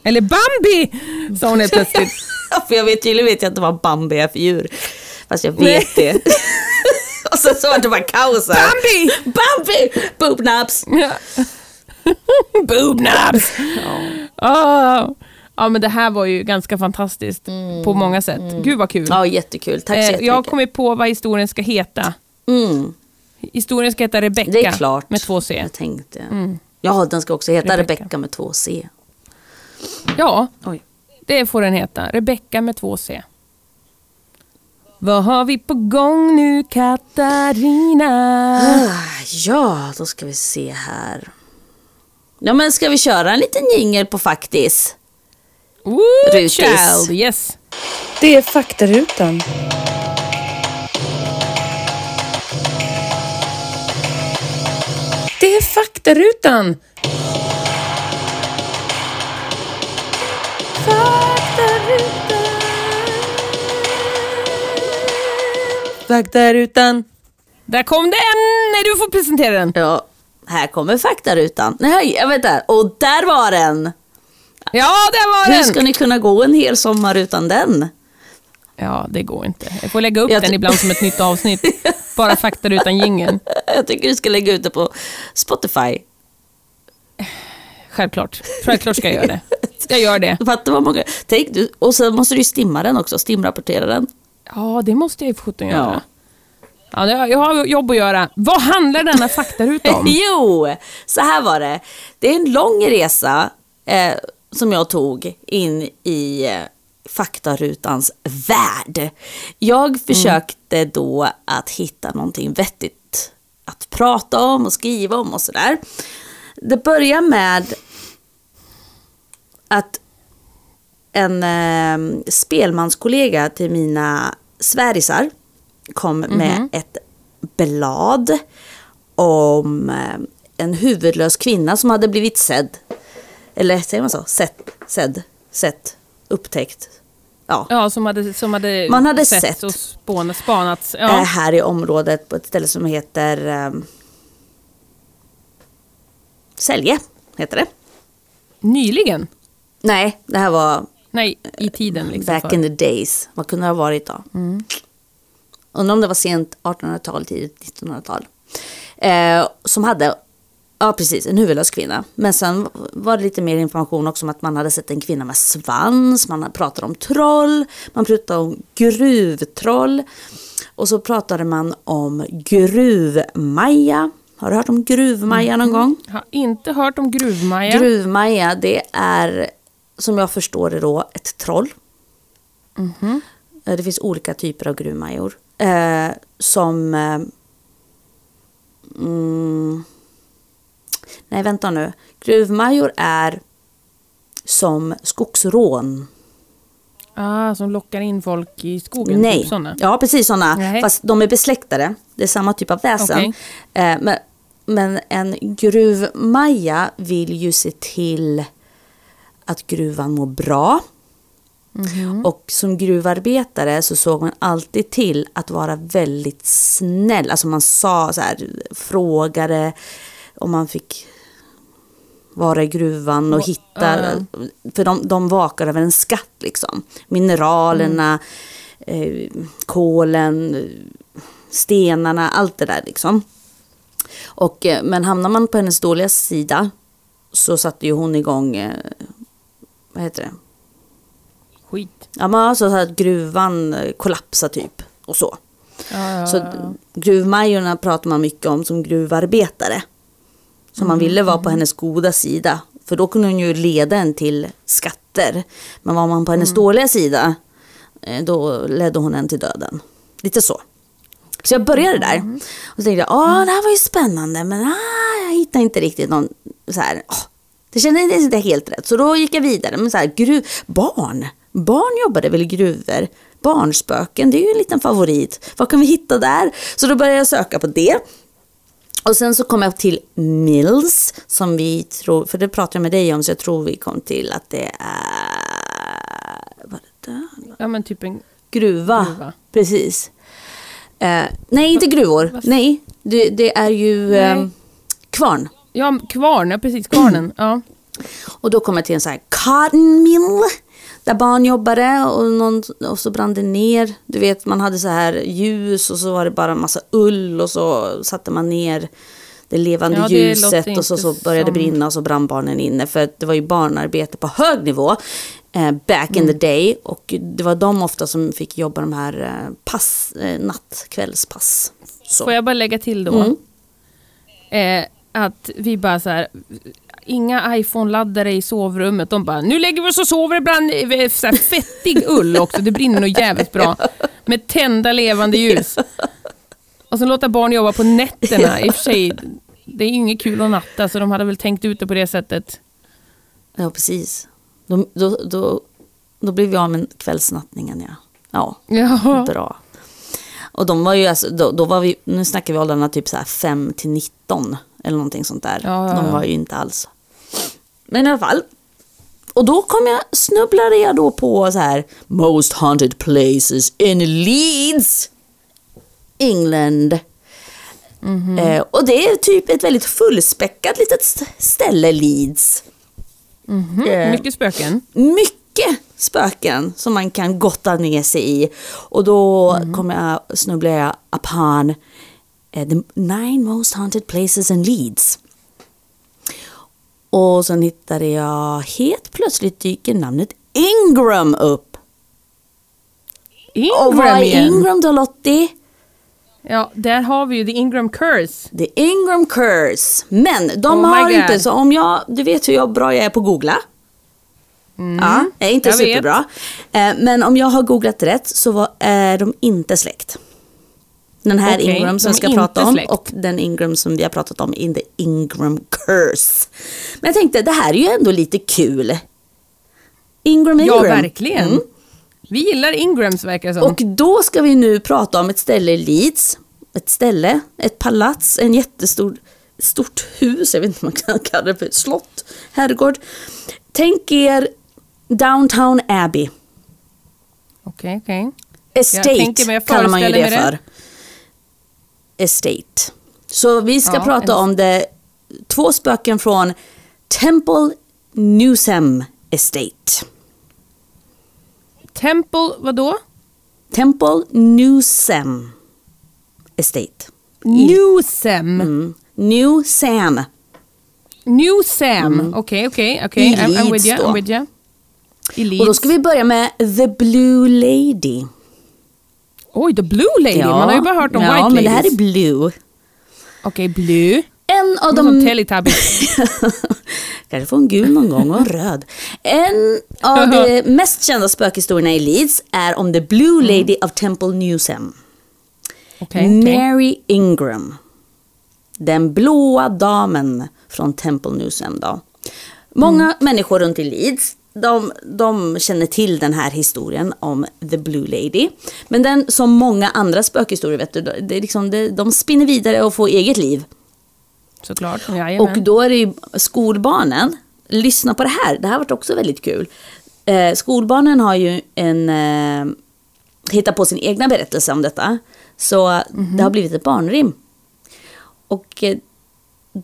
Eller Bambi! Sa hon helt plötsligt. För jag vet, tydligen vet jag inte vad Bambi är för djur. Fast jag vet Nej. det. Och sen så var det bara kaos här. Bambi! Bambi! Boobnabs! Ja. Boobnabs! Ah. Ja men det här var ju ganska fantastiskt på många sätt. Gud vad kul. Ja, jättekul. Tack så eh, jättemycket. jag har kommit på vad historien ska heta. mm. Historien ska heta Rebecca Det är klart. med två C. Jag tänkte. Ja, den ska också heta Rebecca. Rebecca med två C. Ja, Oj. det får den heta. Rebecca med två C. Vad har vi på gång nu Katarina? Ah, Ja, då ska vi se här. Ja, men ska vi köra en liten jingel på faktis? Rutis. child, yes. Det är faktarutan. Det är faktarutan. Faktarutan. Där kom den! Nej, du får presentera den. Ja, här kommer faktarutan. Nej, jag vet inte. Och där var den! Ja, där var Hur den! ska ni kunna gå en hel sommar utan den? Ja, det går inte. Jag får lägga upp Jag den ibland som ett nytt avsnitt. Bara fakta utan jingeln. Jag tycker du ska lägga ut det på Spotify. Självklart. Självklart ska jag göra det. Jag gör det. Fattar vad många... Tänk, du, och sen måste du ju stimma den också, stimrapportera den. Ja, det måste jag ju för sjutton göra. Ja. Ja, det- jag har jobb att göra. Vad handlar denna faktaruta om? Jo, så här var det. Det är en lång resa eh, som jag tog in i eh, faktarutans värld. Jag försökte då att hitta någonting vettigt att prata om och skriva om och sådär. Det börjar med att en eh, spelmanskollega till mina svärisar kom med ett blad om eh, en huvudlös kvinna som hade blivit sedd. Eller säger man så? Sett, sedd, sett, upptäckt. Ja. Ja, som hade, som hade, Man hade sett. och spånat, spanats. Eh, Ja. här i området på ett ställe som heter eh, Sälje, heter det. Nyligen? Nej, det här var Nej, i tiden liksom. back för. in the days. Vad kunde det ha varit då? Undrar om det var sent 1800-tal, tidigt 1900-tal. Eh, som hade, ja precis, en huvudlös kvinna. Men sen var det lite mer information också om att man hade sett en kvinna med svans, man pratade om troll, man pratade om gruvtroll. Och så pratade man om gruvmaja. Har du hört om gruvmaja någon gång? Jag har inte hört om Gruvmaja. Gruvmaja, det är som jag förstår det då ett troll. Mhm. Eh, Det finns olika typer av gruvmajor. Eh, som... Eh, mm, nej, vänta nu. Gruvmajor är som skogsrån. ah, som lockar in folk i skogen? Nej, Typ såna. ja precis sådana. Nej. Fast de är besläktade. Det är samma typ av väsen. Okej. Eh, men, men en gruvmaja vill ju se till att gruvan mår bra. Mhm. Och som gruvarbetare så såg man alltid till att vara väldigt snäll. Alltså man sa så här, frågade om man fick vara i gruvan och hitta. För de, de vakar över en skatt liksom. Mineralerna, eh, kolen, stenarna, allt det där liksom. Och, eh, men hamnar man på hennes dåliga sida så satte ju hon igång, eh, vad heter det? Skit. Ja, men alltså så att gruvan eh, kollapsar typ och så. Ja, ja, Så ja. gruvmajorna pratar man mycket om som gruvarbetare. Så man ville vara på hennes goda sida. För då kunde hon ju leda en till skatter. Men var man på hennes dåliga sida, eh, då ledde hon en till döden. Lite så. Så jag började där. Och så tänkte jag, åh det här var ju spännande. Men ah, jag hittade inte riktigt någon så här, åh, det kändes inte helt rätt. Så då gick jag vidare. Men så här, gruv, barn. Barn jobbade väl i gruvor. Barnspöken, det är ju en liten favorit. Vad kan vi hitta där? Så då började jag söka på det. Och sen så kom jag till Mills, som vi tror, för det pratade jag med dig om, så jag tror vi kom till att det är... Vad det där? ja, men typ en... Gruva. Gruva. Precis. Eh, nej, inte gruvor. Nej, det, det är ju eh, kvarn. Ja, kvarn. Ja, precis. Kvarnen. Ja. Och då kom jag till en sån här cotton mill. Där barn jobbade och, någon, och så brann det ner. Du vet, man hade så här ljus och så var det bara en massa ull och så satte man ner det levande Ja, det ljuset och så, så började det brinna och så brann barnen inne. För det var ju barnarbete på hög nivå eh, back in the Mm. day. Och det var de ofta som fick jobba de här eh, pass, eh, natt, kvällspass. Så. Får jag bara lägga till då? Mm. Eh, att vi bara så här, inga iPhone-laddare i sovrummet. De bara, nu lägger vi oss och sover ibland i så här fettig ull också. Det brinner nog jävligt bra. Med tända levande ljus. Och sen låta barn jobba på nätterna. I och för sig, det är ju inget kul att natta så de hade väl tänkt ut det på det sättet. Ja, precis. Då, då, då, då blev vi av med kvällsnattningen, ja. Ja, Ja. bra. Och de var ju alltså, då, då var vi, nu snackar vi åldrarna typ så här 5 till 19 eller någonting sånt där. Ja, ja, De ja. var ju inte alls. Men i alla fall. Och då kom jag, snubblade jag då på så här Most haunted places in Leeds, England. Mhm. Eh, och det är typ ett väldigt fullspäckat litet st- ställe, Leeds. Eh, Mycket spöken. mycket spöken som man kan gotta ner sig i. Och då Mm. kommer jag, snubblar jag upon eh, the nine most haunted places in Leeds. Och sen hittade jag, helt plötsligt dyker namnet Ingram upp. och vad Ingram är igen. Ingram då Lottie? Ja, där har vi ju The Ingram Curse. The Ingram Curse. Men de Oh har inte, så om jag, du vet hur jag, bra jag är på att googla. Ja, jag är inte Mm. jag vet. superbra. Eh, men om jag har googlat rätt så var, är de inte släkt. Den här Okej, Ingram som vi ska prata om släkt. och den Ingram som vi har pratat om in the Ingram Curse. Men jag tänkte, det här är ju ändå lite kul. Ingram Ja, Ingram. verkligen. Mm. Vi gillar Ingrams verkar det som. Och då ska vi nu prata om ett ställe i Leeds. Ett ställe, ett palats, en jättestor stort hus, jag vet inte om man kan kalla det för slott, herrgård. Tänk er Downtown Abbey. Okej, okej. Estate tänker mig, jag kallar man ju det mig för. Estate. Så vi ska Ja, prata en- om det, två spöken från Temple Newsam Estate. Temple, vadå? Temple Newsam Estate. Newsam. Mm. New Sam. Newsam. Okej, okej, okej. I I'm, with you. I'm with you. Och då ska vi börja med The Blue Lady. Oj, The Blue Lady. Man har ju bara hört om ja, White men det här Ladies. är Blue. Okej, Blue. En av De... Som. Teletubbies. Kanske få en gul någon gång och en röd. En av de mest kända spökhistorierna i Leeds är om The Blue Lady of Temple Newsam. Okej, okej. Mary Ingram. Den blåa damen från Temple Newsam då. Många Mm. människor runt i Leeds de, de känner till den här historien om The Blue Lady. Men den som många andra spökhistorier vet du, det är liksom, det, de spinner vidare och får eget liv. Såklart. Jajamän. Och då är det ju skolbarnen, lyssna på det här, det här varit också väldigt kul. Eh, skolbarnen har ju en, eh, hittat på sin egna berättelse om detta. Så det har blivit ett barnrim. Och eh,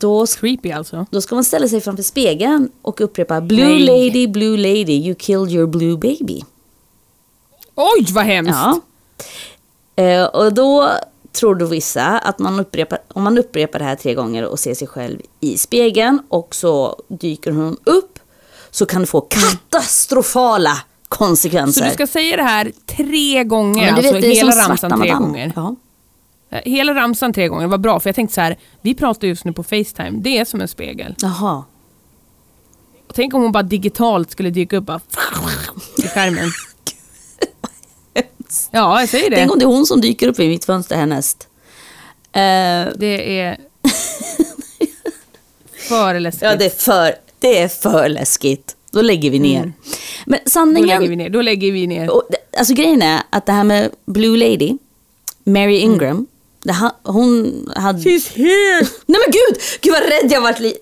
då, Creepy alltså. då ska man ställa sig framför spegeln och upprepa Blue Nej. lady, blue lady, you killed your blue baby. Oj, vad hemskt! Ja. Eh, och då tror då vissa att man upprepar, om man upprepar det här tre gånger och ser sig själv i spegeln och så dyker hon upp så kan det få katastrofala Så konsekvenser. du ska säga det här tre gånger, Men du alltså vet, hela ramsan tre madame. gånger. Ja. Eh, Hela ramsan tre gånger, var bra för jag tänkte så här, vi pratar just nu på Facetime, det är som en spegel. Jaha. Tänk om hon bara digitalt skulle dyka upp bara, i skärmen. Ja, jag säger Tänk det. om det är hon som dyker upp vid mitt fönster härnäst. Eh, Det är för läskigt. ja, det är, för, det är för läskigt. Då lägger vi ner. Men Då sanningen... lägger vi ner. Då lägger vi ner. Och, alltså grejen är att det här med Blue Lady, Mary Ingram, det, hon hade... She's here! Nej men gud! Gud vad rädd jag vart li...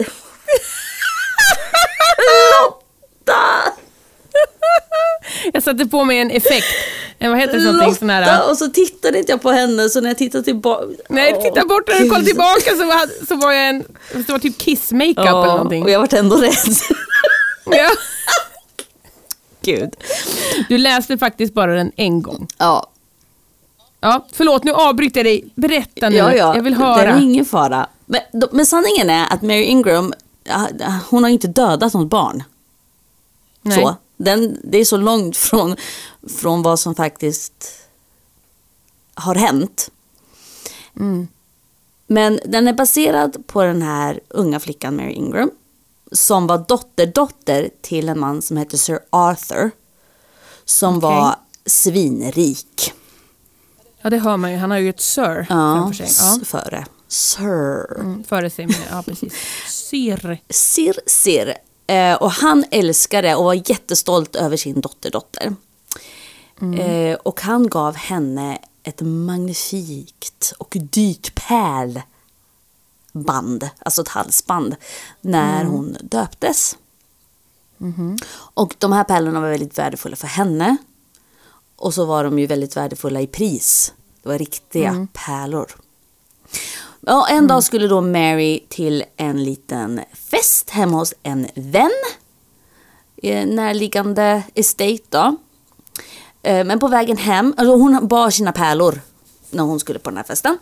Lotta! Jag satte på mig en effekt. En, vad heter det? någonting Sån Lotta! här, Och så tittade inte jag på henne så när jag tittade tillbaka... nej, titta bort när du kollar tillbaka så var, så var jag en, det var typ kiss-makeup eller någonting. och jag vart ändå rädd. Ja. Gud. Du läste faktiskt bara den en gång. Ja, Ja, förlåt, nu avbryter jag dig. Berätta nu. ja, ja. Jag vill Det höra. är ingen fara. Men, då- men sanningen är att Mary Ingram, hon har inte dödat något barn. Nej. Så, den, det är så långt från, från vad som faktiskt har hänt. Mm. Men den är baserad på den här unga flickan Mary Ingram. Som var dotterdotter till en man som hette Sir Arthur. Som Okej. var svinrik. Ja, det hör man ju. Han har ju ett Sir Ja, framför sig. Ja. före. Sir. Mm, före sig. men- Ja, precis. Sir. Sir Sir. Eh, och han älskade och var jättestolt över sin dotterdotter. Eh, och han gav henne ett magnifikt och dyrt pärlband, alltså ett halsband, när hon döptes. Och de här pärlorna var väldigt värdefulla för henne. Och så var de ju väldigt värdefulla i pris. Det var riktiga pärlor. Ja, en dag skulle då Mary till en liten fest hemma hos en vän. i en Närliggande estate då. Eh, Men på vägen hem, alltså hon bar sina pärlor när hon skulle på den här festen.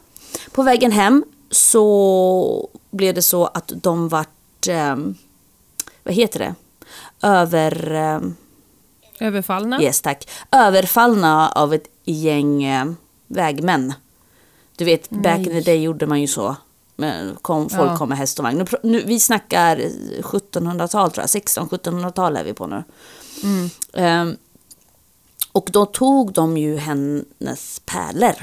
På vägen hem så blev det så att de vart, eh, vad heter det, över... Överfallna. Yes, tack. Överfallna av ett gäng eh, vägmän. Du vet, back in the day gjorde man ju så. Men Kom, folk Ja. kom med häst och vagn. Nu, nu, vi snackar 1700-tal tror jag. 16-1700-tal är vi på nu. Ehm, och då tog de ju hennes pärlor.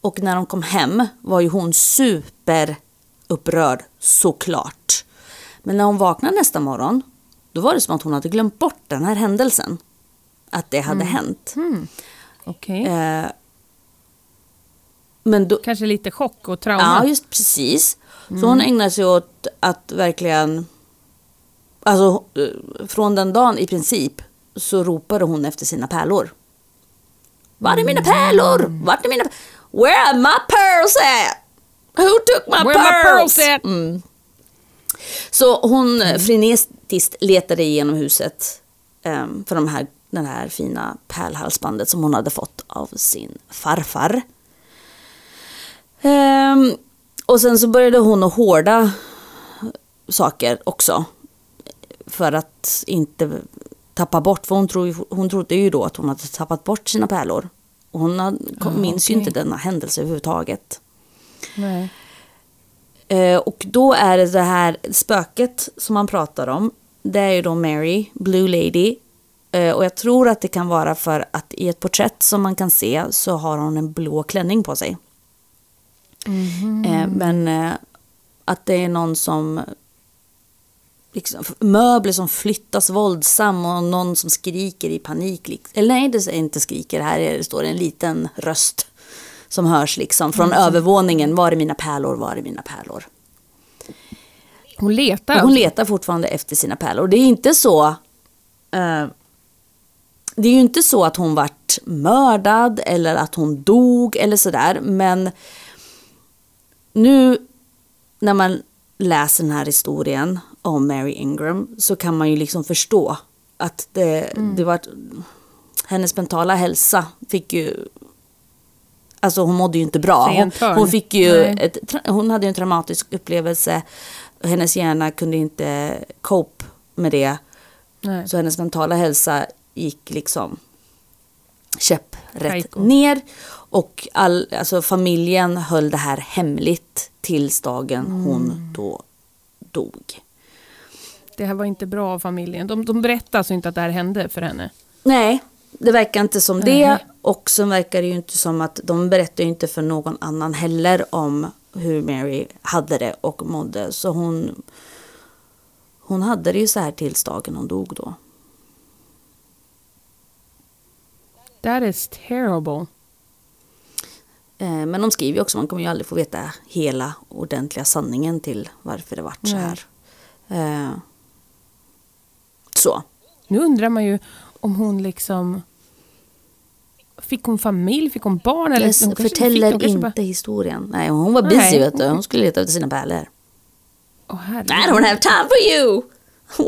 Och när de kom hem var ju hon superupprörd såklart. Men när hon vaknade nästa morgon då var det som att hon hade glömt bort den här händelsen. Att det hade hänt. Okej. Eh, men då, Kanske lite chock och trauma. Ja, just precis. Så hon ägnar sig åt att verkligen... Alltså, eh, från den dagen i princip så ropade hon efter sina pärlor. Var är mina pärlor? Vart är mina... Where are my pearls at? Who took my Where my pearls? pearls at? Mm. Så hon mm. frenetiskt letade igenom huset em, för de här, den här fina pärlhalsbandet som hon hade fått av sin farfar. Ehm, och sen så började hon att hårda saker också. För att inte tappa bort, för hon, tro, hon trodde ju då att hon hade tappat bort sina pärlor. Och hon hade, Ah, minns ju okej. inte denna händelse överhuvudtaget. Nej. Eh, och då är det det här spöket som man pratar om. Det är ju då Mary, Blue Lady. Eh, och jag tror att det kan vara för att i ett porträtt som man kan se så har hon en blå klänning på sig. Eh, men eh, att det är någon som... Liksom, möbler som flyttas våldsamt och någon som skriker i panik. lik- Eller nej, det är inte skriker. Här är, det står en liten röst som hörs liksom från övervåningen. Var är mina pärlor? Var är mina pärlor? Hon letar. Och hon alltså. letar fortfarande efter sina pärlor. Det är inte så... Eh, det är ju inte så att hon vart mördad eller att hon dog eller sådär. Men nu när man läser den här historien om Mary Ingram så kan man ju liksom förstå att det, det var... Hennes mentala hälsa fick ju... Alltså hon mådde ju inte bra. Hon, hon fick ju ett, hon hade ju en traumatisk upplevelse. Hennes hjärna kunde inte cope med det. Nej. Så hennes mentala hälsa gick liksom käpprätt Kajko. ner. Och all, alltså familjen höll det här hemligt tills dagen hon Mm. då dog. Det här var inte bra av familjen. De, de berättade alltså inte att det här hände för henne. Nej, det verkar inte som det. Nej. Och så verkar det ju inte som att de berättar ju inte för någon annan heller om hur Mary hade det och mådde. Så hon, hon hade det ju så här tills dagen hon dog då. That is terrible. Eh, Men de skriver ju också, man kommer ju aldrig få veta hela ordentliga sanningen till varför det vart så här. Eh, Så. Nu undrar man ju om hon liksom... Fick hon familj? Fick hon barn? Eller Jag hon förtäller fick, hon inte bara- historien. Nej, hon var busy Nej. vet du. Hon skulle leta efter sina pärlor. Herregud. I don't have time for you!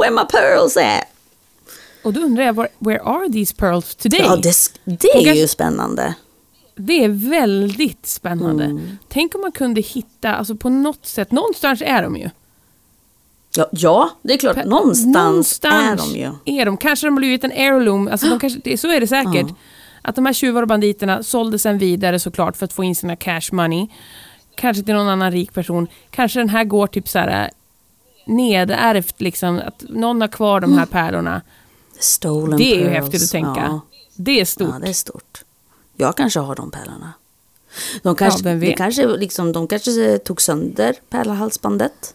Where my pearls at? Och då undrar jag, where are these pearls today? Ja, det, det är ju spännande. Det är väldigt spännande. Mm. Tänk om man kunde hitta, alltså på något sätt, någonstans är de ju. Ja, ja det är klart. Någonstans, Någonstans är de ju. Är de. Kanske de har blivit en heirloom, alltså de kanske, så är det säkert. Att de här tjuvar och banditerna sålde sen vidare såklart för att få in sina cash money. Kanske till någon annan rik person. Kanske den här går typ så här nedärvt, liksom, att någon har kvar de här pärlorna. Stolen Det är ju häftigt att tänka. Ja. Det är stort. Ja, det är stort. Jag kanske har de pärlorna. De kanske, vet? kanske, liksom, de kanske tog sönder pärlhalsbandet.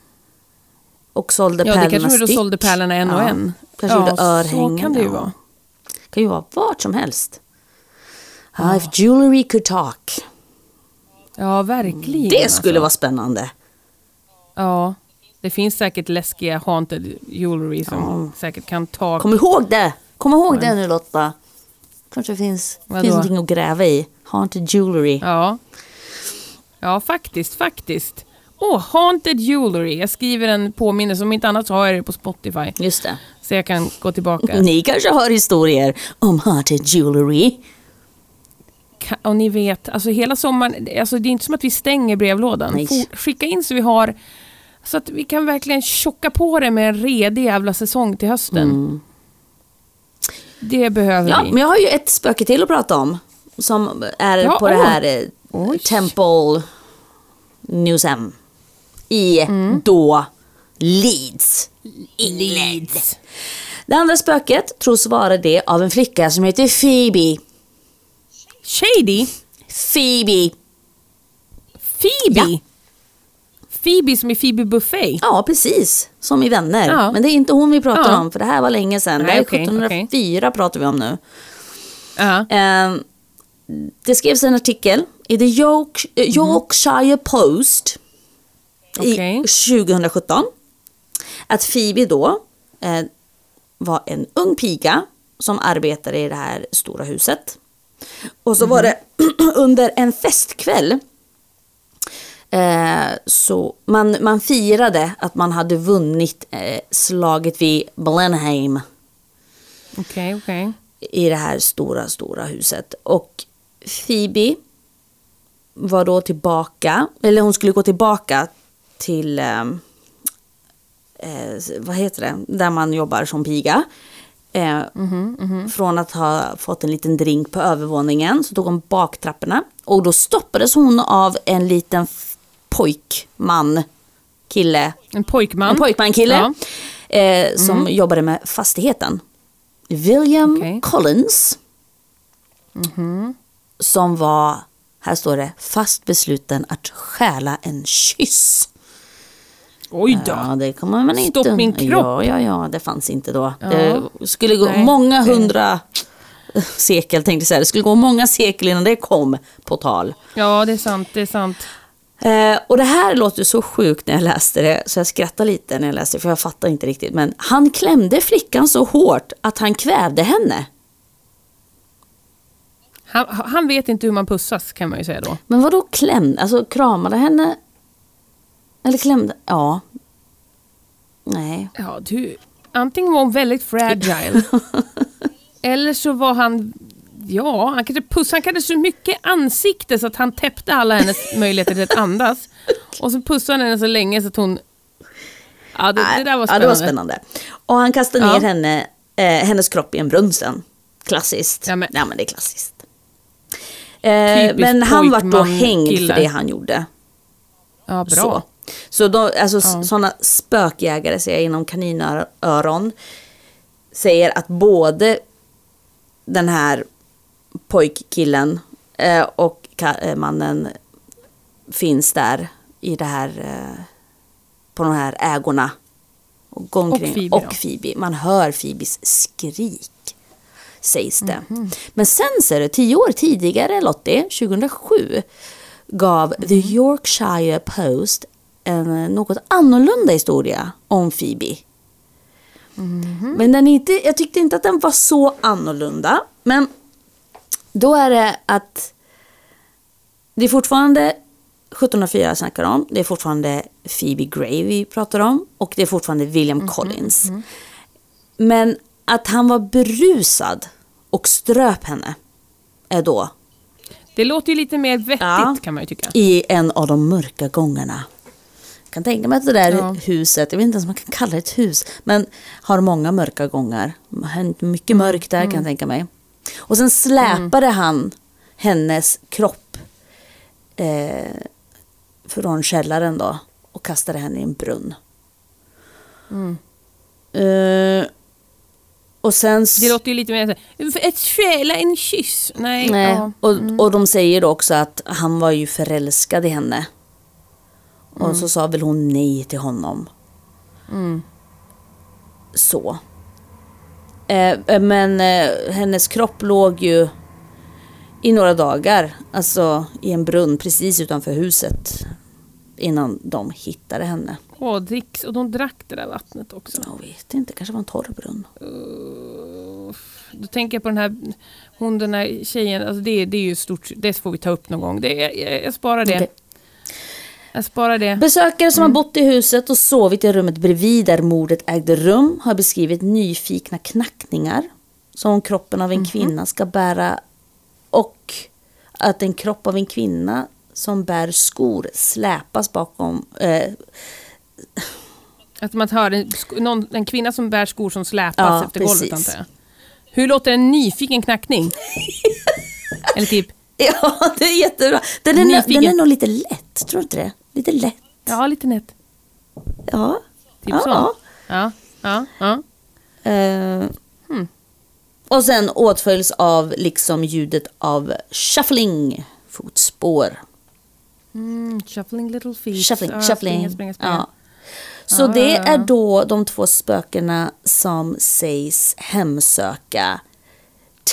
Och sålde Ja, det pärlorna kanske de då stick. sålde pärlorna en och en. Kanske Ja, gjorde så örhängen. kan det ju ja. vara. kan ju vara vart som helst. Ah, if jewelry could talk. Ja, verkligen. Det skulle alltså. vara spännande. Ja, det finns säkert läskiga haunted jewelry som säkert kan ta... Kom ihåg det! Kom ihåg det nu Lotta. Kanske finns, Vadå? finns någonting att gräva i. Haunted jewelry. Ja. Ja, faktiskt, faktiskt. Åh, haunted jewelry. Jag skriver en påminnelse. Om inte annat så har jag det på Spotify. Just det. Så jag kan gå tillbaka. Ni kanske har historier om haunted jewelry. Och ni vet, alltså hela sommaren, alltså det är inte som att vi stänger brevlådan. Nej. Skicka in så vi har, så att vi kan verkligen tjocka på det med en redig jävla säsong till hösten. Det behöver Mm. Ja, vi. men jag har ju ett spöke till att prata om. Som är Ja, på det åh. här eh. Temple Newsem. I Mm. då Leeds. England. Det andra spöket tros vara det av en flicka som heter Phoebe. Shady? Phoebe. Phoebe? Ja. Phoebe som är Phoebe Buffet? Ja, precis. Som i Vänner. Ja. Men det är inte hon vi pratar Ja. om, för det här var länge sedan. det Nej, här är okej, 1704 pratar vi om nu. Ja. Eh, det skrevs en artikel i The York, eh, Yorkshire Post I 2017. Att Phoebe då eh, var en ung piga som arbetade i det här stora huset. Och så var det under en festkväll eh, så man, man firade att man hade vunnit eh, slaget vid Blenheim Okej, okej. i det här stora, stora huset. Och Phoebe var då tillbaka, eller hon skulle gå tillbaka till, eh, eh, vad heter det, där man jobbar som piga. Eh, Från att ha fått en liten drink på övervåningen så tog hon baktrapporna och då stoppades hon av en liten pojkman, kille, En pojkman? en pojkman-kille Ja. eh, som jobbade med fastigheten. William Okej. Collins. Som var, här står det, fast besluten att stjäla en kyss. Oj då. Ja, det kommer man inte... Stopp min kropp. Ja, ja, ja, det fanns inte då. Ja. Det skulle gå Nej, många hundra sekel, tänkte jag säga. Det skulle gå många sekel innan det kom på tal. Ja, det är sant. Det är sant. Eh, och det här låter så sjukt när jag läste det, så jag skrattade lite när jag läste det, för jag fattar inte riktigt. Men han klämde flickan så hårt att han kvävde henne. Han, han vet inte hur man pussas kan man ju säga då. Men vad då klämde? Alltså kramade henne? Eller klämde? Ja. Nej. Ja, du. Antingen var hon väldigt fragile. eller så var han... Ja, han kanske pussade. Han kanske så mycket ansikte så att han täppte alla hennes möjligheter till att andas. Och så pussade han henne så länge så att hon... Ja, det, det där var Ja, spännande. det var spännande. Och han kastade ner Ja. henne, eh, hennes kropp i en brunn sen. Klassiskt. Ja, men- ja, men det är klassiskt. Eh, men han var då hängd för det han gjorde. Ja, bra. Så, så då, alltså, sådana spökjägare, säger jag inom kaninöron, säger att både den här pojkkillen eh, och eh, mannen finns där i det här, eh, på de här ägorna. Och. Och Phoebe och? Phoebe. Man hör Phoebes skrik, sägs det. Mhm. Men sen ser det, tio år tidigare, Lottie, 2007, gav The Mhm. Yorkshire Post en eh, något annorlunda historia om Phoebe. Mhm. Men den inte, jag tyckte inte att den var så annorlunda. Men då är det att det är fortfarande 1704 jag snackar om. Det är fortfarande Phoebe Gray vi pratar om. Och det är fortfarande William Collins. Men att han var berusad och ströp henne är då. Det låter ju lite mer vettigt Ja. kan man ju tycka. i en av de mörka gångarna. Kan tänka mig att det där Ja. huset, jag vet inte ens om man kan kalla det ett hus, men har många mörka gångar. Hänt mycket mörkt där kan jag tänka mig. Och sen släpade han hennes kropp eh, från källaren då och kastade henne i en brunn. Eh, och sen... Det låter ju lite mer ett stjäla en kyss. Nej, Nej, ja. och, och de säger då också att han var ju förälskad i henne. Och så sa väl hon nej till honom. Så. Eh, eh, men eh, hennes kropp låg ju i några dagar, alltså i en brunn precis utanför huset. Innan de hittade henne. Åh, dricks, och de drack det där vattnet också. Jag vet inte, kanske var en torr brunn. Då tänker jag på den här, hon den här tjejen, alltså det, det är ju stort, det får vi ta upp någon gång. Det, jag, jag sparar det. Okej. Jag sparar det. Besökare som har bott i huset och sovit i rummet bredvid där mordet ägde rum har beskrivit nyfikna knackningar som kroppen av en kvinna ska bära och att en kropp av en kvinna som bär skor släpas bakom eh, Att man hör en, någon, en kvinna som bär skor som släpas Ja, efter golvet precis. antar jag. Hur låter en nyfiken knackning? Eller typ, Ja, det är jättebra. Den är, Nyfiken. den är nog lite lätt, tror du inte det? Lite lätt. ja lite nätt. Ja. Typ ja. så. Ja, ja, ja. Eh, Hmm. Och sen åtföljs av liksom ljudet av shuffling, fotspår. Mm, shuffling little feet. Shuffling, Ja, shuffling. Springa, springa, springa. Ja. Så Ja, det ja, ja. är då de två spökena som sägs hemsöka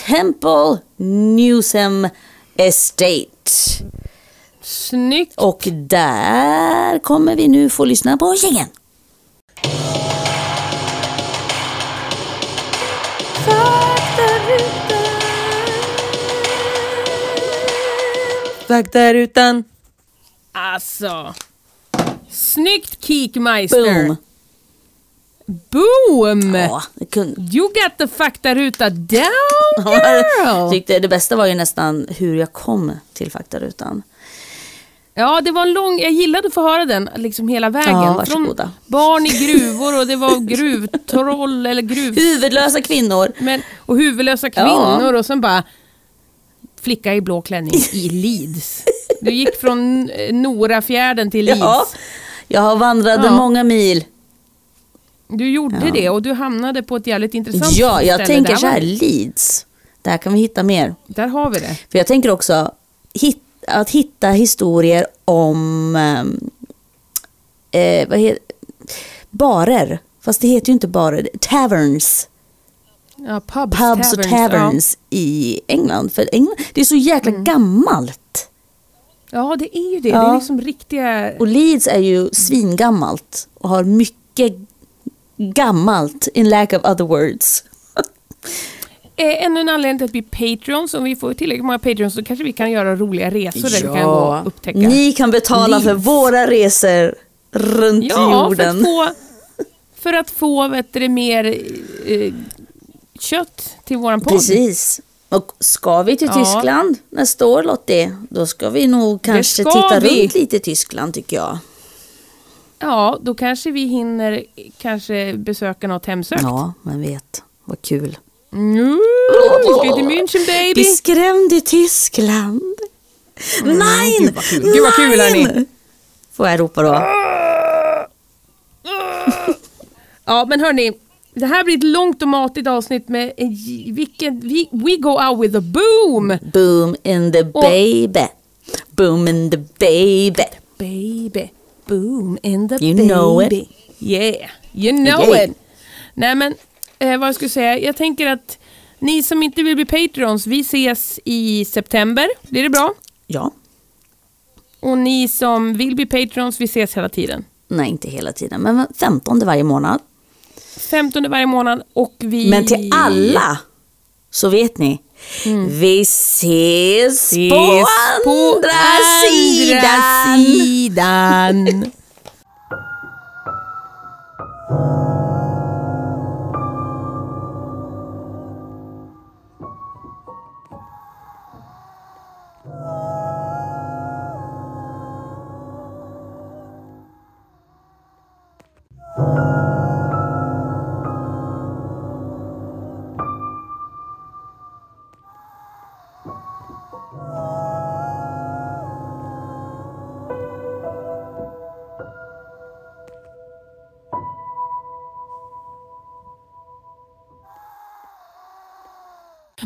Temple Newsem Estate. Snyggt. Och där kommer vi nu få lyssna på gängen. Faktarutan. Alltså. Snyggt Kikmeister. Boom! Boom! Ja. You got the faktaruta down Jag girl! tyckte det bästa var ju nästan hur jag kom till faktarutan. Ja, det var en lång... Jag gillade att få höra den liksom hela vägen. Ja, Från barn i gruvor och det var gruvtroll eller gruv... Huvudlösa kvinnor. Men, och huvudlösa kvinnor och sen bara flicka i blå klänning i Leeds. Du gick från eh, Norafjärden till Leeds. Ja, jag har vandrat Ja. många mil. Du gjorde det och du hamnade på ett jävligt intressant Ja, ställe. jag tänker Där så här, Leeds. Där kan vi hitta mer. Där har vi det. För jag tänker också hit, att hitta historier om ehm, eh, vad heter, barer. Fast det heter ju inte barer. Taverns. Ja, pubs, Pubs och taverns i England. För England, det är så jäkla gammalt. Ja. ja, det är ju det. Ja. Det är liksom riktiga... Och Leeds är ju svingammalt och har mycket gammalt in lack of other words. Eh, ännu en anledning till att bli Patreons. Om vi får tillräckligt många Patreons så kanske vi kan göra roliga resor där vi kan gå och upptäcka. Ni kan betala för Leeds. våra resor runt ja, för jorden. att få, för att få vet du, mer eh, kött till våran podd. Precis. Och ska vi till Ja. Tyskland nästa år Lottie, då ska vi nog kanske titta vi. runt lite i Tyskland tycker jag. Ja, då kanske vi hinner kanske besöka något hemsökt. Ja, man vet. Vad kul. Mm, vi ska till München baby. Bli skrämd i Tyskland. Nej! gud vad kul. Gud vad kul, hörni. Får jag ropa då. Ja, men hörni. Det här blir ett långt och matigt avsnitt med en vilken, vi, we go out with a boom! Boom in the baby. Boom in the baby. Baby, boom in the You baby. know it. Yeah, you know Yeah. it. Nej men, eh, vad jag skulle säga. Jag tänker att ni som inte vill bli Patreons, vi ses i september. Blir det bra? Ja. Och ni som vill bli Patreons, vi ses hela tiden. Nej, inte hela tiden, men 15 varje månad. 15 varje månad och vi... Men till alla så vet ni, vi ses, ses på andra, sidan. sidan.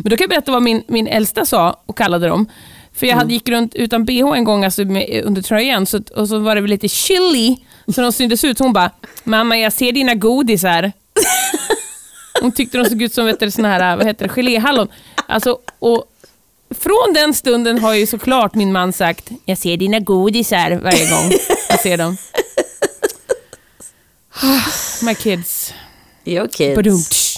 Men då kan jag berätta vad min, min äldsta sa och kallade dem. För jag hade gick runt utan bh en gång alltså med, under tröjan så, och så var det lite chilly så de syntes ut. Så hon bara, mamma jag ser dina godisar. Hon tyckte de såg ut som vet du, såna här, vad heter det, geléhallon. Alltså, och från den stunden har ju såklart min man sagt, jag ser dina godisar varje gång jag ser dem. My kids. Your kids. Badumtsch.